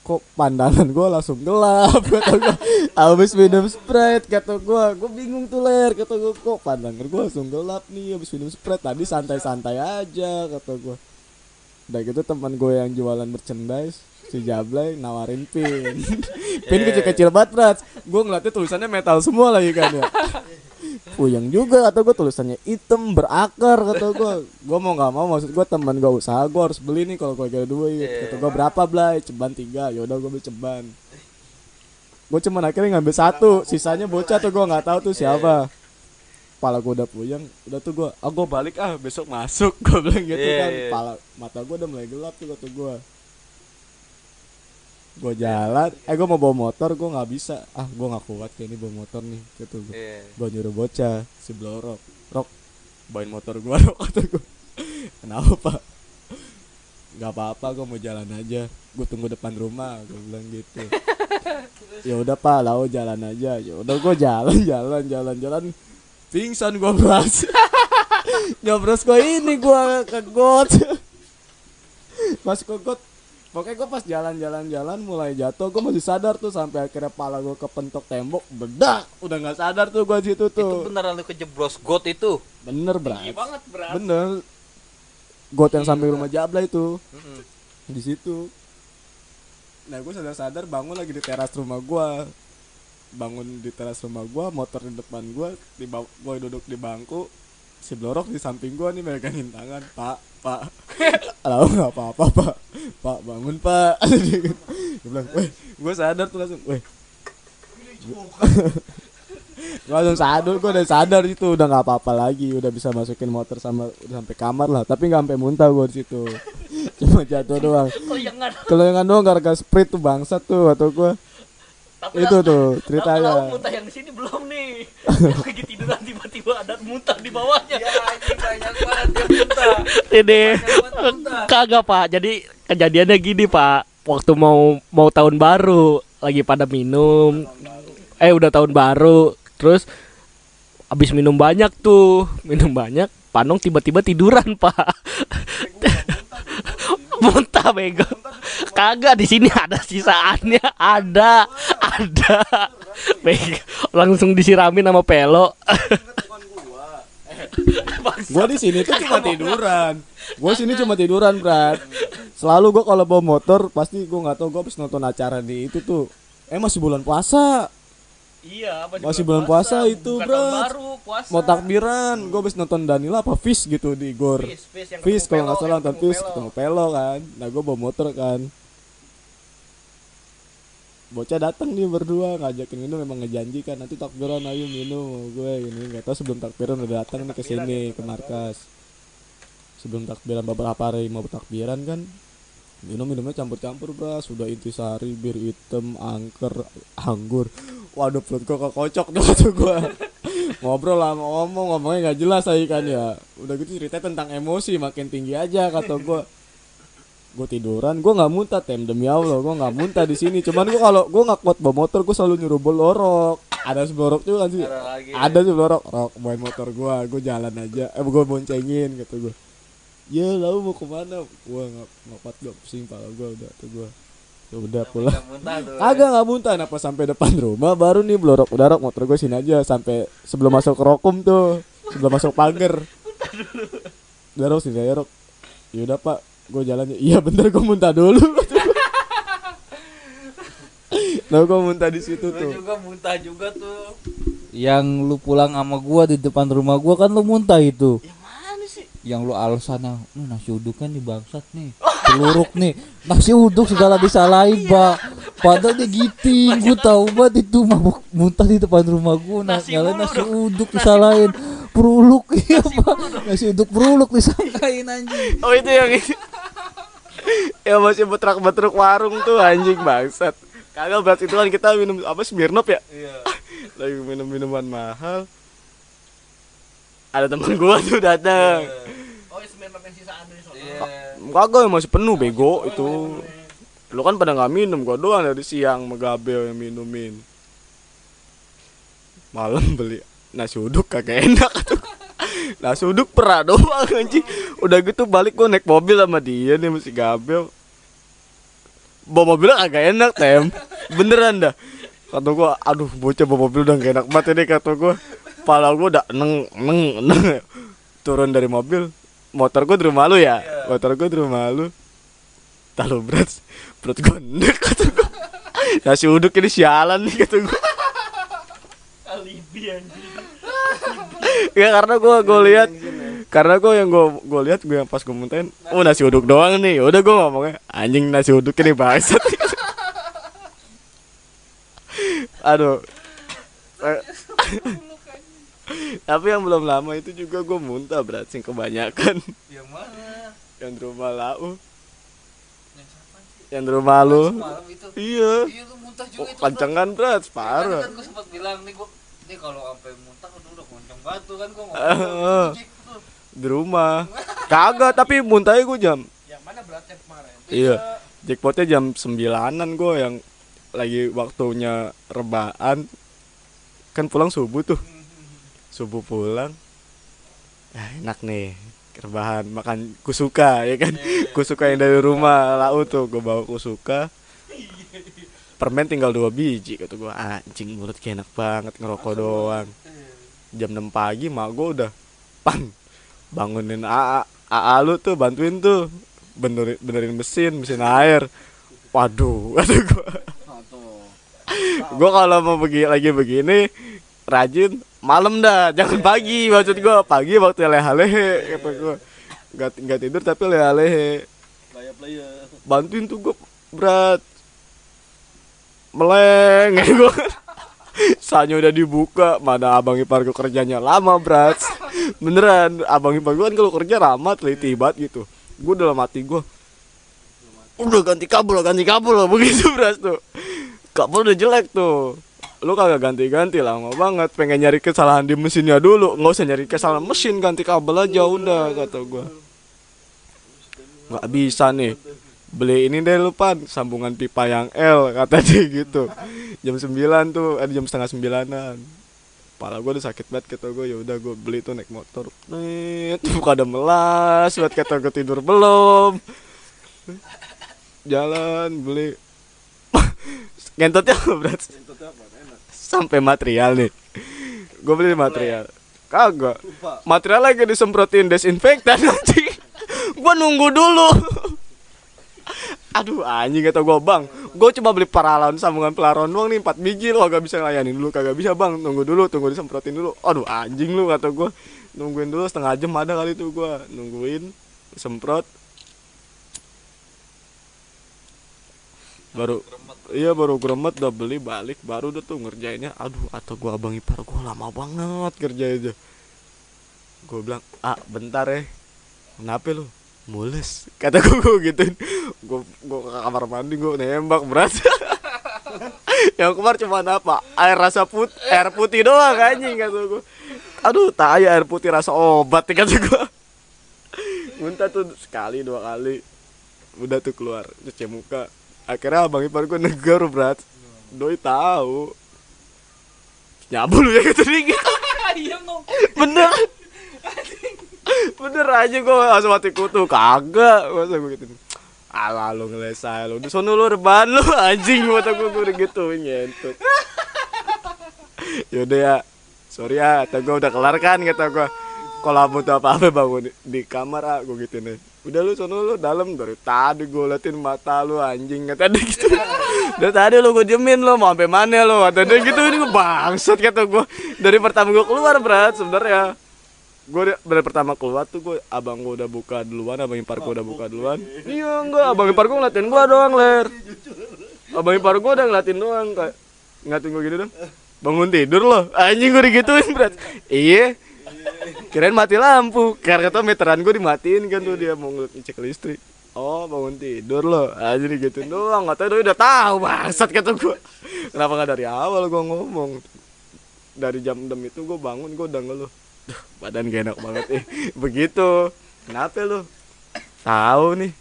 Kok pandangan gue langsung gelap? Kata gue Abis minum Sprite Kata gue Gue bingung tuh ler. Kata gue kok pandangan gue langsung gelap nih Abis minum Sprite? Tadi santai-santai aja Kata gue Udah gitu teman gue yang jualan merchandise Si Jablay nawarin pin. Pin kecil-kecil banget Gue ngeliatnya tulisannya metal semua lagi kan ya Puyeng juga kata gue tulisannya hitam berakar kata gue Gue mau nggak mau maksud gue teman gue usaha gue harus beli nih kalau gue ada duit. Kata gue berapa Blay? Ceban tiga. Yaudah gue beli ceban. Gue cuman akhirnya ngambil satu. Sisanya bocah tuh gue nggak tahu tuh siapa. Kepala gue udah puyeng. Udah tuh gue Ah gue balik. Ah besok masuk. Gue bilang gitu Iya, kan. iya. Kepala mata gue udah mulai gelap tuh kata gue Gue jalan. Eh gue mau bawa motor Gue nggak bisa. Ah gue nggak kuat kayak ini bawa motor nih Gitu. Gue gue nyuruh bocah si blorok rok. Bawain motor gua rok kata gua. Kenapa nggak apa-apa gue mau jalan aja. Gue tunggu depan rumah gue bilang gitu. Ya udah pak lau jalan aja. Ya udah gue jalan jalan jalan jalan. Pingsan gue bras nyobros gue ini gue ke got pas ke got pokoknya gue pas jalan-jalan jalan mulai jatuh gue masih sadar tuh sampai akhirnya pala gue kepentok tembok bedak! Udah nggak sadar tuh gue situ Itu tuh. beneran lu kejeblos got itu. bener bras. Banget berat bener. Got yang samping rumah Jabla itu di situ. Nah gue sadar sadar bangun lagi di teras rumah gua. Bangun di teras rumah gua motor di depan gua di gue duduk di bangku si blorok di samping gua nih megangin tangan. Pak pak. Lalu nggak apa apa pak. Pak bangun pak. Dia bilang weh gue sadar tuh langsung weh. Gue langsung sadar gue udah sadar itu. Udah nggak apa-apa lagi. Udah bisa masukin motor sama udah sampai kamar lah. Tapi nggak sampai muntah gue di situ. Cuma jatuh doang. Kelengan. kelengan doang gara-gara sprint tuh bangsat tuh atau gue Tapi itu tuh ceritanya muntah yang di sini belum nih. Lagi tiduran tiba-tiba ada muntah di bawahnya. Ya anjing banyak banget dia muntah. Ini kagak pak. Jadi kejadiannya gini pak. Waktu mau mau tahun baru lagi pada minum. Eh udah tahun baru. Terus abis minum banyak tuh, minum banyak. Panong tiba-tiba tiduran pak. Muntah bego. Kagak di sini ada sisaannya, ada, ada. Bego. Langsung disiramin sama pelo. gue di sini tuh cuma tiduran gue sini cuma tiduran berat selalu gue kalau bawa motor pasti gue nggak tahu gue habis nonton acara di itu tuh eh masih bulan puasa Iya, apa Masih bulan puasa itu, Bukan bro. baru, puasa. mau takbiran gue habis nonton Danila apa Fish gitu di Gor Fish, Fish yang Fish ketemu kalau nggak salah nonton Fish Pelo. ketemu Pelo kan. Nah gue bawa motor kan. Bocah datang nih berdua ngajakin minum memang ngejanjikan nanti takbiran ayo minum gue ini. Nggak tahu sebelum takbiran udah datang nih ke sini ke markas. Sebelum takbiran beberapa hari mau takbiran kan minum minumnya campur-campur bro. Sudah intisari bir hitam angker anggur. Waduh perut gua kocok tuh tuh gua. Ngobrol lah ngomong ngomongnya nggak jelas lagi kan ya. Udah gitu cerita tentang emosi makin tinggi aja kata gua. Gue tiduran gue nggak muntah tem demi allah gue nggak muntah di sini. Cuman gue kalau gue nggak kuat bawa motor gue selalu nyuruh bolorok ada seblorok juga kan sih? Ada seblorok rok bawain motor gue gue jalan aja. Eh gue boncengin gitu gue ya lalu mau ke mana? Gue nggak nggak kuat gue pusing pala gue udah tuh gue ya udah pulang. Yang muntah tuh. Agak nggak muntah. Kenapa sampai depan rumah? Baru nih blorok udah rok motor gue sini aja. Sampai sebelum masuk ke rokum tuh. Sebelum masuk pagar udah rok sini aja rok. Yaudah pak. Gue jalannya iya bentar gue muntah dulu. Nah gue muntah di situ Gue tuh. juga muntah juga tuh. Yang lu pulang sama gua di depan rumah gua kan lu muntah itu. Sih? Yang lu alasannya, "Hmm, nasi uduk kan di bangsat nih. Teluruk nih. Nasi uduk segala disalahin, Pak. Padahal dia giting, gua tahu banget itu mabuk muntah di depan rumah gua. Nah, Nasi nasi uduk disalahin. Peruluk iya, Pak. Nasi uduk peruluk disangkain anjing. oh itu yang ini ya masih betrak betruk warung tuh anjing bangsat kagak berat itu kan kita minum apa Smirnoff ya Iya. lagi minum minuman mahal ada teman gua tuh datang Oh, Smirnoff yang sisaan dari sono. Iya. kagak masih penuh bego itu. Lu kan pada nggak minum gua doang dari siang megabel yang minumin. Malam beli nasi uduk kagak enak. Gua. nasi uduk pernah doang anjing. Udah gitu balik gua naik mobil sama dia nih mesti gabel bawa mobilnya kagak enak tem. Beneran dah. Kata gua aduh bocah bawa mobil udah gak enak banget ini kata gua pala gua udah neng neng neng. Turun dari mobil motor gua di rumah lu ya? Motor gua di rumah lu. Tahu berat perut gua nek kata gua. Nasi uduk ini sialan nih kata gua. Alibi anjing. Ya karena gua gua lihat karena gua yang gua gua lihat gua yang pas gua muntahin oh nasi uduk doang nih. Udah gua ngomongnya anjing nasi uduk ini bangsat. Aduh tapi yang belum lama itu juga gua muntah berat sing kebanyakan yang mana yang di rumah lau yang siapa sih yang di rumah lu itu iya iya lu muntah oh, juga itu pancengan berat Parah. parah kan gue sempat bilang nih gue nih kalau sampai muntah aduh udah kenceng banget tuh kan gue ngomong di rumah kagak tapi muntahnya gua jam Yang mana beratnya kemarin? Iya. Jackpotnya jam sembilanan gue yang lagi waktunya rebaan. Kan pulang subuh tuh. Subuh pulang. Ya, enak nih. Rebahan makan kusuka ya kan. Kusuka yang dari rumah lau tuh gue bawa kusuka. Permen tinggal dua biji kata gue anjing mulut kayak enak banget ngerokok doang. Jam 6 pagi mak gue udah pan bangunin AA AA lu tuh bantuin tuh benerin, benerin mesin mesin air waduh waduh gua gua kalau mau begini lagi begini rajin malam dah jangan pagi maksud gua. Pagi waktu leha-lehe kata gua. Nggak nggak tidur tapi leha-lehe. Bantuin tuh gua berat. Meleng gua. Sanya udah dibuka, mana abang ipar gua kerjanya lama berat. Beneran, abang ipar gua kan kalau kerja ramah teliti banget gitu. Gue dalam hati gua. Udah ganti kabel, ganti kabel begitu berat tuh. Kabel udah jelek tuh Lu kagak ganti-ganti lama banget. Pengen nyari kesalahan di mesinnya dulu. Nggak usah nyari kesalahan mesin, ganti kabel aja udah kata gua. Nggak bisa nih. Beli ini deh lu pan. Sambungan pipa yang L kata dia gitu. Jam 9 tuh ada jam setengah sembilanan. Pala gue udah sakit banget kata gue ya udah gue beli tuh naik motor. Nih tuh buka ada melas buat kata gue tidur belum. Jalan beli. Ngentotnya apa, berat sampai material nih. Gue beli material. Kagak. Material lagi disemprotin desinfektan nanti gue nunggu dulu. Aduh anjing kata gue bang gue coba beli paralon sambungan pelaron doang nih 4 biji lo kagak bisa ngelayanin dulu kagak bisa bang. Tunggu dulu tunggu disemprotin dulu. Aduh anjing lu kata gue nungguin dulu setengah jam ada kali tuh gue nungguin semprot. Baru iya baru gremet udah beli balik baru udah tuh ngerjainnya. Aduh atau gua abang ipar gua lama banget kerja aja gua bilang ah bentar ya. Kenapa lu? Mules kata gua, gua gituin. Gua gua ke kamar mandi gua nembak berat. Yang kemar cuma apa? Air rasa put air putih doang anjing kata gua. Aduh tai air putih rasa obat kata gua. Muntah tuh sekali dua kali. Udah tuh keluar cuci muka akhirnya abang ipar gue negur berat doi tahu. Nyabu lu ya gitu nih iya mau bener. Bener aja gue langsung mati kutu. Kagak. Masa gue gitu. Ala lu ngelesai lu. Di sono lu rebahan lu anjing mata gue gue gitu ngentut yaudah ya. Sorry ya kata gue udah kelar kan kata gue kalau butuh apa apa bangun di, di kamar ah gue gitu nih udah lu sono lu dalam dari tadi gue liatin mata lu anjing kata dia gitu. Dari tadi lu gue diemin lu mau sampai mana lu? Kata dia gitu ini bangsat kata gue dari pertama gue keluar berat sebenarnya. Gue dari pertama keluar tuh gue abang gue udah buka duluan abang ipar gue udah buka duluan. Iya enggak abang ipar gue ngeliatin gue doang ler. Abang ipar gue udah ngeliatin doang kayak ngeliatin gue gitu dong. Bangun tidur loh anjing gue digituin berat. Iya kirain mati lampu. Karena kata meteran gue dimatiin kan tuh dia mau ngeliat cek listrik. Oh bangun tidur loh aja gitu doang. Nggak tahu udah tahu bangsat kata gue kenapa nggak dari awal gue ngomong? Dari jam 6 itu gue bangun gue udah ngeluh. Duh, badan gak enak banget eh begitu. Kenapa lu tahu nih.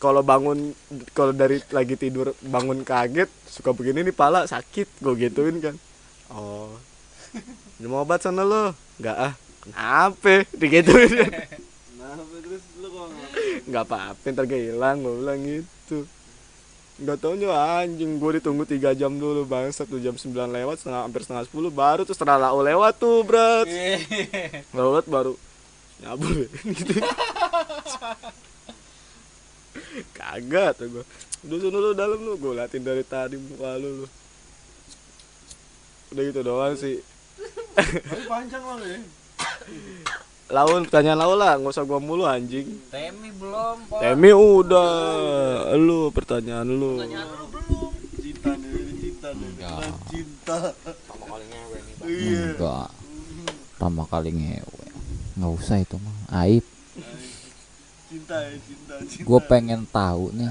Kalau bangun kalau dari lagi tidur bangun kaget suka begini nih pala sakit. Gue gituin kan. Oh minum obat sana lo. Nggak ah. Kenapa digituin. Kenapa terus lu kok nggak apa-apa ntar gak hilang gue bilang gitu. Nggak taunya anjing. Gue ditunggu tiga jam dulu bang satu jam 9 lewat setengah hampir setengah 10 baru tuh setelah lau lewat tuh berat lewat baru nyabur ya, gitu. Kagak tuh gue udah sana lu dalam lu. Gue liatin dari tadi muka lu lu. Udah gitu doang sih Tapi panjang lah ya. lawan pertanyaan lau lah nggak usah gua mulu anjing Temi belum, Pak. Temi udah lu pertanyaan lu Cinta nih, ini cinta nih. Beneran cinta. Iya. Enggak. Pertama kali ngewe. Nggak usah itu mah. Aib. Cinta ya, cinta, cinta. Gue pengen tahu nih.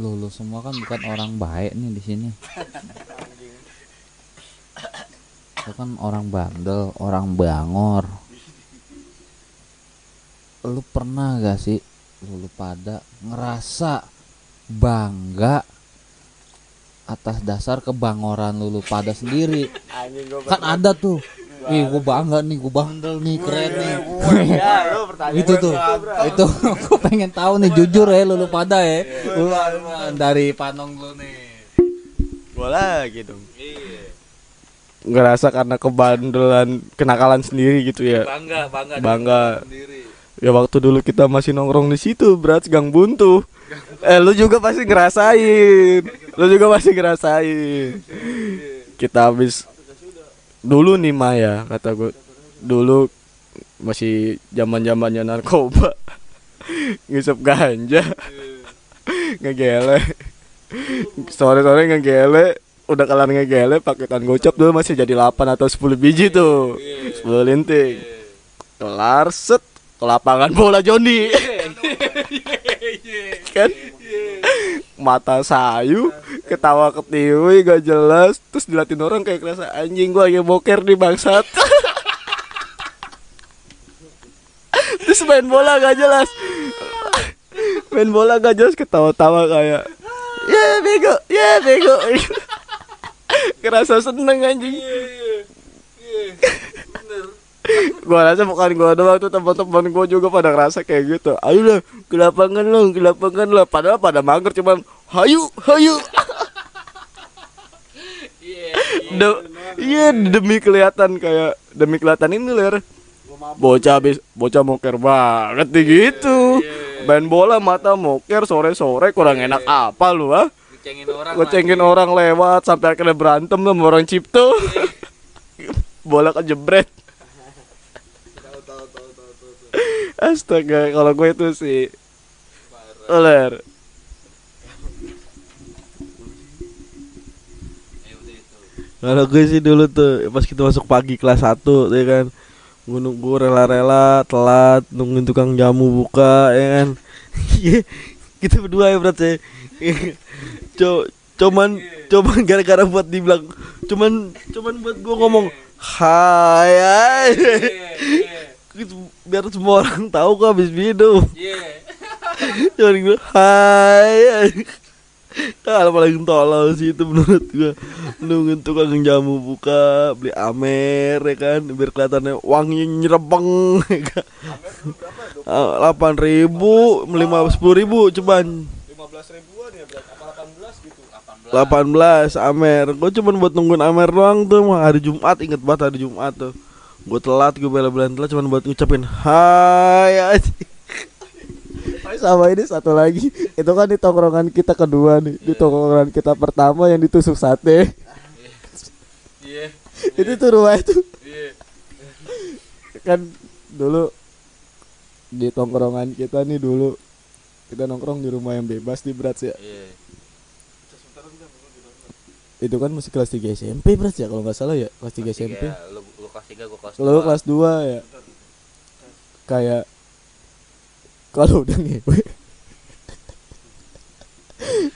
Lu, lu semua kan bukan orang baik nih di sini. Lu kan orang bandel, orang bangor. Lu pernah gak sih lu, lu pada ngerasa bangga atas dasar kebangoran lu, lu pada sendiri? Kan ada tuh. Ih, gue bangga nih, gue bandel nih, keren nih. itu tuh, itu gue pengen tahu nih, jujur ya lu, lu pada ya. Lu, dari panong lu nih. gua lagi dong ngerasa karena kebandelan kenakalan sendiri gitu ya. Bangga, bangga. Bangga. Sendiri. ya waktu dulu kita masih nongkrong di situ berat gang buntu. Eh lu juga pasti ngerasain. Lu juga pasti ngerasain. Kita habis dulu nih Maya kata gue dulu masih zaman zamannya narkoba. Ngisep ganja. Ngegele. Sore sore ngegele udah kelar ngegele paketan gocap dulu masih jadi 8 atau 10 biji tuh. 10 linting. Kelar set. Ke lapangan bola Joni. Kan? Mata sayu ketawa ketiwi gak jelas. Terus dilatin orang kayak kerasa anjing gua lagi boker nih bangsat. Terus main bola gak jelas. Main bola gak jelas ketawa-tawa kayak ya bego ya bego kerasa seneng anjing. Gua rasa bukan gua doang tuh teman-teman gua juga pada ngerasa kayak gitu. Ayo lah ke lapangan lo ke lapangan lo. Padahal pada mager cuman hayu hayu. De- iya demi kelihatan kayak demi kelihatan ini ler. Bocah habis bocah moker banget nih gitu. main bola mata moker sore sore kurang enak apa lu ah Ngecengin orang. ngecengin orang lewat sampai akhirnya berantem sama orang cipto. Bola kejebret. Astaga kalau gue itu sih. Oler kalau gue sih dulu tuh pas kita masuk pagi kelas 1 ya kan. Gue nunggu rela-rela telat nungguin tukang jamu buka ya kan. Kita berdua ya berat ya Co cuman cuman gara-gara buat dibilang cuman cuman buat gue ngomong hai biar semua orang tahu kok habis minum. Cuman gue hai kalau paling tolol sih itu menurut gua. Nungguin tukang jamu buka beli amer ya kan? Biar kelihatannya wangi nyerebeng ya kan? Delapan ribu lima sepuluh ribu cuman. 15 ribuan ya berarti apa 18 gitu. 18 Amer. Gue cuma buat nungguin Amer doang tuh mah Hari Jumat inget banget hari Jumat tuh. Gue telat gue bela-belain telat cuma buat ngucapin Hai aja Sama ini satu lagi Itu kan di tongkrongan kita kedua nih. Di tongkrongan kita pertama yang ditusuk sate. Iya. Itu tuh rumah itu. Iya. Kan dulu Di tongkrongan kita nih dulu Kita nongkrong di rumah yang bebas di berat ya. Iya. Itu kan masih kelas 3 SMP berat ya Kalau nggak salah ya Kelas 3 SMP Tiga, lu, lu kelas 3 gua kelas Lalu 2. kelas 2 ya. Kayak Kalau udah ngewe.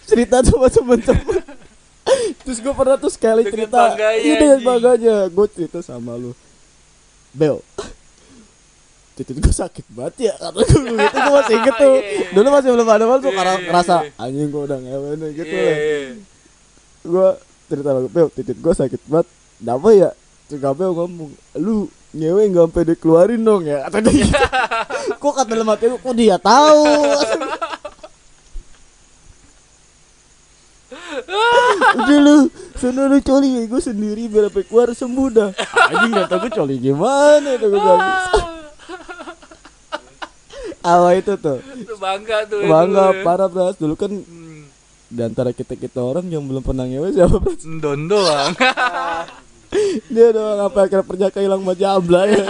Cerita sama temen-temen. Terus gue pernah tuh sekali Dengan cerita Iya dengan bangganya. Gue cerita sama lu. Bel. Titik gue sakit banget ya Kata dulu gitu gue masih inget tuh. Dulu masih belum ada masuk Karena ngerasa Anjing gue udah ngewe gitu. Iya, lah iya. Gue cerita lu Bel titik gue sakit banget Kenapa ya? Si Gabel ngomong, lu nyewe nggak sampai dikeluarin dong ya? Kata dia. kok kata dalam hati kok dia tahu? Udah lu, sana lu coli gue sendiri biar sampai keluar sembuh dah. Anjing gak tau gue coli gimana itu gue bilang. Awal itu tuh bangga tuh bangga parah bras dulu kan di antara kita kita orang yang belum pernah ngewe siapa bras Ndon doang. dia doang apa akhirnya perjaka hilang majabla ya?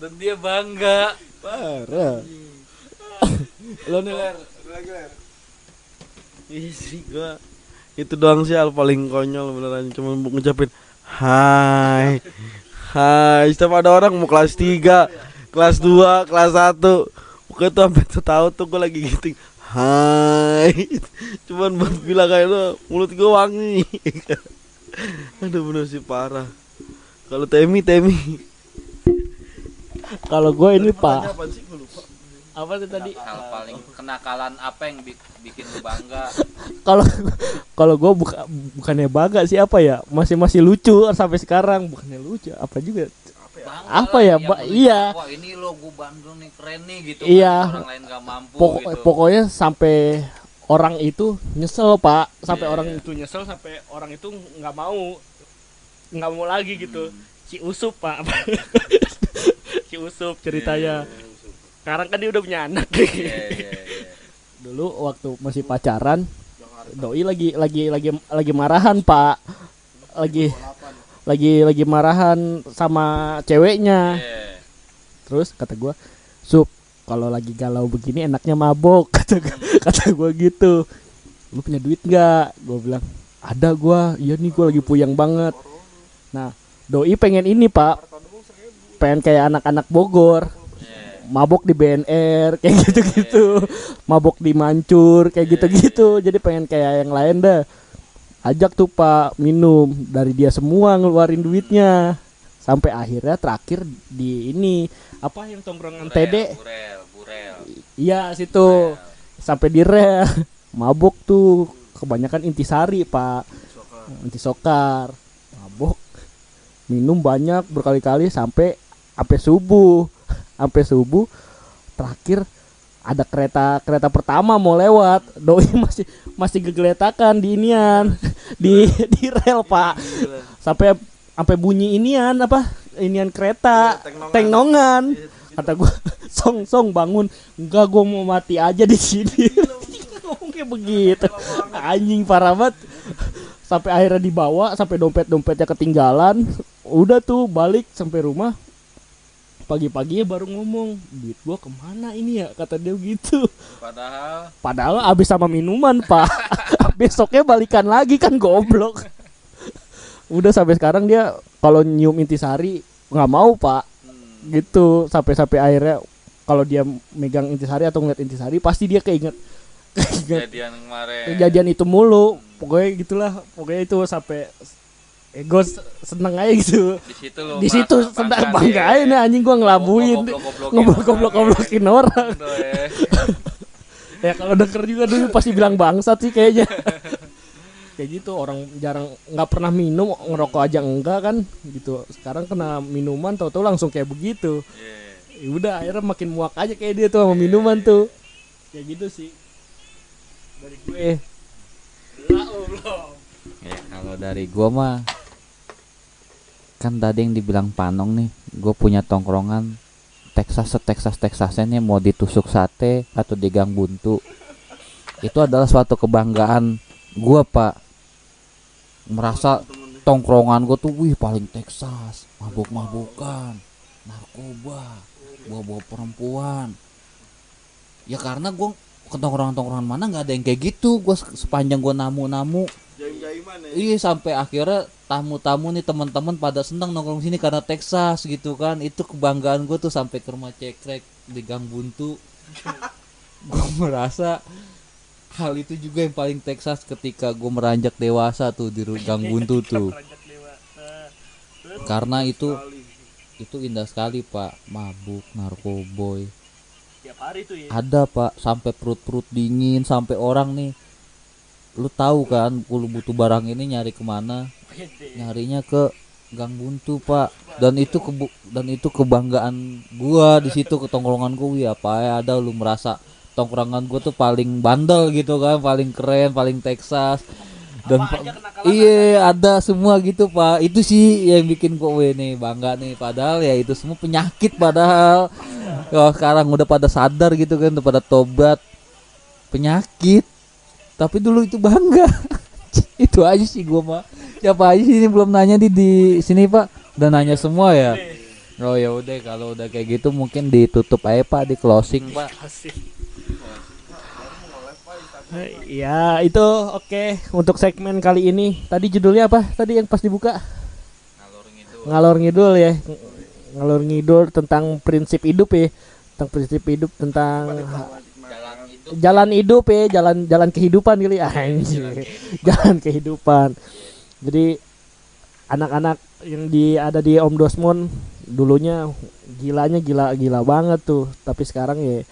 Dan dia bangga. parah. Lo nih ler, Ih sih gua itu doang sih hal paling konyol beneran. Cuma mau ngucapin hai hai. Setiap ada orang mau kelas 3 kelas 2 kelas 1 pokoknya tuh sampai setahun tuh gue lagi gitu hai cuman buat bilang kayak lo mulut gue wangi aduh bener sih parah kalau Temi Temi Kalau gue ini pak, sih? Apa tuh tadi? Hal paling kenakalan apa yang bi- bikin lu bangga? Kalau kalau gue buka bukannya bangga sih apa ya? Masih masih lucu sampai sekarang bukannya lucu apa juga? Bangga Apa ya, Mbak? Iya. Wah ini lo gue Bandung nih keren nih gitu. Iya. kan, Orang lain gak mampu Pokok- gitu. Pokoknya sampai orang itu nyesel pak, sampai Iya, orang itu nyesel sampai orang itu nggak mau nggak mau lagi gitu. Si Usup pak, si Usup ceritanya. Sekarang kan dia udah punya anak. Iya iya iya. Dulu waktu masih pacaran, doi lagi lagi lagi lagi marahan pak, lagi lagi lagi marahan sama ceweknya. Iya. Terus kata gua, "Sup, kalau lagi galau begini enaknya mabok." Kata gua, kata gua gitu. Lu punya duit nggak? Gua bilang, "Ada gua. Iya nih gua lagi puyang banget." Nah, doi pengen ini, Pak. Pengen kayak anak-anak Bogor. Mabok di BNR kayak gitu-gitu. Mabok di Mancur kayak gitu-gitu. Jadi pengen kayak yang lain dah. Ajak tuh Pak minum. Dari dia semua ngeluarin duitnya. Sampai akhirnya terakhir di ini apa yang tongkrongan TD Burel, burel. Iya situ. Sampai di rel. Mabok tuh. Kebanyakan intisari pak. Intisokar mabok. Minum banyak berkali-kali sampai sampai subuh. Sampai subuh terakhir ada kereta kereta pertama mau lewat. Doi masih masih gegeletakan di inian. Di di rel pak. Sampai sampai bunyi inian apa? Inian kereta. Tengnongan. Kata gua song song bangun. Enggak gua mau mati aja di sini. Ngomong kayak begitu. Anjing parah banget. Sampai akhirnya dibawa sampai dompet dompetnya ketinggalan. Udah tuh balik sampai rumah pagi-pagi baru ngomong duit gua ke mana ini ya? Kata dia gitu. Padahal padahal abis sama minuman pak. Besoknya balikan lagi kan goblok. Udah sampai sekarang dia kalau nyium intisari nggak mau pak. Gitu. Sampai sampai akhirnya kalau dia megang intisari atau ngeliat intisari pasti dia keinget. Keinget. Kejadian kemarin. kejadian itu mulu. Pokoknya gitulah. Pokoknya itu sampai ego seneng aja gitu. Di situ lo di situ sedang bangga aja nih anjing gua ngelabuin Goblok-goblokin ngobrol-goblok-goblokin orang. Tuh, eh. ya kalau denger juga dulu pasti bilang bangsat sih kayaknya. Kayak gitu orang jarang nggak pernah minum ngerokok aja enggak kan gitu. Sekarang kena minuman tau-tau langsung kayak begitu. Ya udah akhirnya makin muak aja kayak dia tuh sama minuman tuh. Kayak gitu sih. Dari gue. Ya kalau dari gua mah kan tadi yang dibilang Panong nih, gue punya tongkrongan Texas Texas Texasnya nih mau ditusuk sate atau di gang buntu. Itu adalah suatu kebanggaan gua Pak. Merasa tongkrongan gue tuh wih paling Texas, mabuk-mabukan, narkoba, bawa-bawa perempuan. Ya karena gue ke tongkrongan-tongkrongan mana nggak ada yang kayak gitu. Gue sepanjang gue namu-namu Jaim-jaiman ya. Iya sampai akhirnya tamu-tamu nih teman-teman pada senang nongkrong sini karena Texas gitu kan. Itu kebanggaan gue tuh sampai ke rumah cekrek di Gang Buntu. Gue merasa hal itu juga yang paling Texas ketika gue meranjak dewasa tuh di Gang Buntu tuh. karena itu itu indah sekali pak. Mabuk narkoboy. Tiap hari tuh ya. Ada pak. Sampai perut-perut dingin sampai orang nih lu tahu kan lu butuh barang ini nyari ke mana? Nyarinya ke Gang Buntu pak. Dan itu kebu dan itu kebanggaan gua di situ ke tongkrongan gua. Wih apa ya ada lu merasa tongkrongan gua tuh paling bandel gitu kan paling keren paling Texas. Dan pa- iya ada? semua gitu pak. Itu sih yang bikin gua wih nih bangga nih. Padahal ya itu semua penyakit padahal. Ya sekarang udah pada sadar gitu kan udah pada tobat. Penyakit tapi dulu itu bangga itu aja sih gua mah siapa aja sih ini belum nanya di di sini pak udah nanya semua ya oh ya udah kalau udah kayak gitu mungkin ditutup aja pak di closing pak Ya itu oke untuk segmen kali ini. Tadi judulnya apa? Tadi yang pas dibuka? Ngalor ngidul ya. Ngalor ngidul tentang prinsip hidup ya. Tentang prinsip hidup tentang jalan hidup ya, jalan jalan kehidupan kali ah, anjir. Jalan kehidupan. Jadi anak-anak yang di ada di Om Dosmon dulunya gilanya gila gila banget tuh, tapi sekarang ya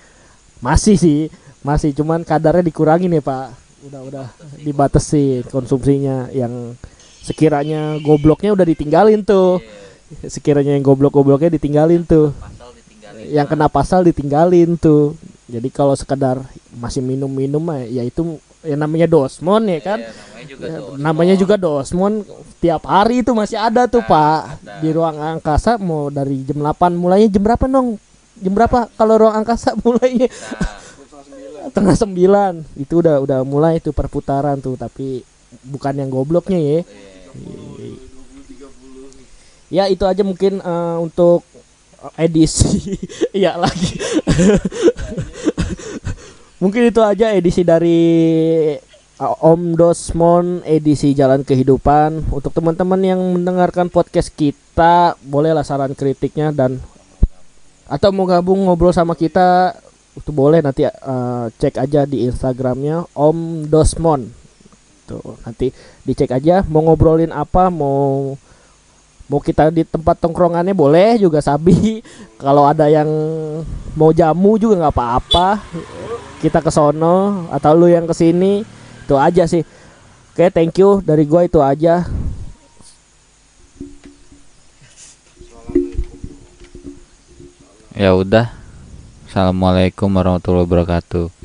masih sih masih. Cuman kadarnya dikurangin ya pak. Udah udah dibatasi. konsumsinya. Yang sekiranya gobloknya udah ditinggalin tuh. Sekiranya yang goblok-gobloknya ditinggalin tuh. Yang kena pasal ditinggalin tuh jadi kalau sekedar masih minum-minum ya itu ya namanya dosmon ya kan? Ya, namanya juga dosmon tiap hari itu masih ada tuh pak. di ruang angkasa mau dari jam 8 mulainya jam berapa dong jam berapa kalau ruang angkasa mulainya? Tengah sembilan. Itu udah udah mulai tuh perputaran tuh tapi bukan yang gobloknya ya. Ya itu aja mungkin eh, untuk edisi. Ya lagi. Mungkin itu aja edisi dari Om Dosmon edisi Jalan Kehidupan. Untuk teman-teman yang mendengarkan podcast kita bolehlah saran kritiknya dan atau mau gabung ngobrol sama kita itu boleh nanti uh, cek aja di Instagramnya Om Dosmon tuh nanti dicek aja mau ngobrolin apa mau mau kita di tempat tongkrongannya boleh juga sabi. Kalau ada yang mau jamu juga nggak apa-apa. Kita ke sono atau lu yang ke sini itu aja sih. Oke thank you. Dari gua itu aja. Ya udah. Assalamualaikum warahmatullahi wabarakatuh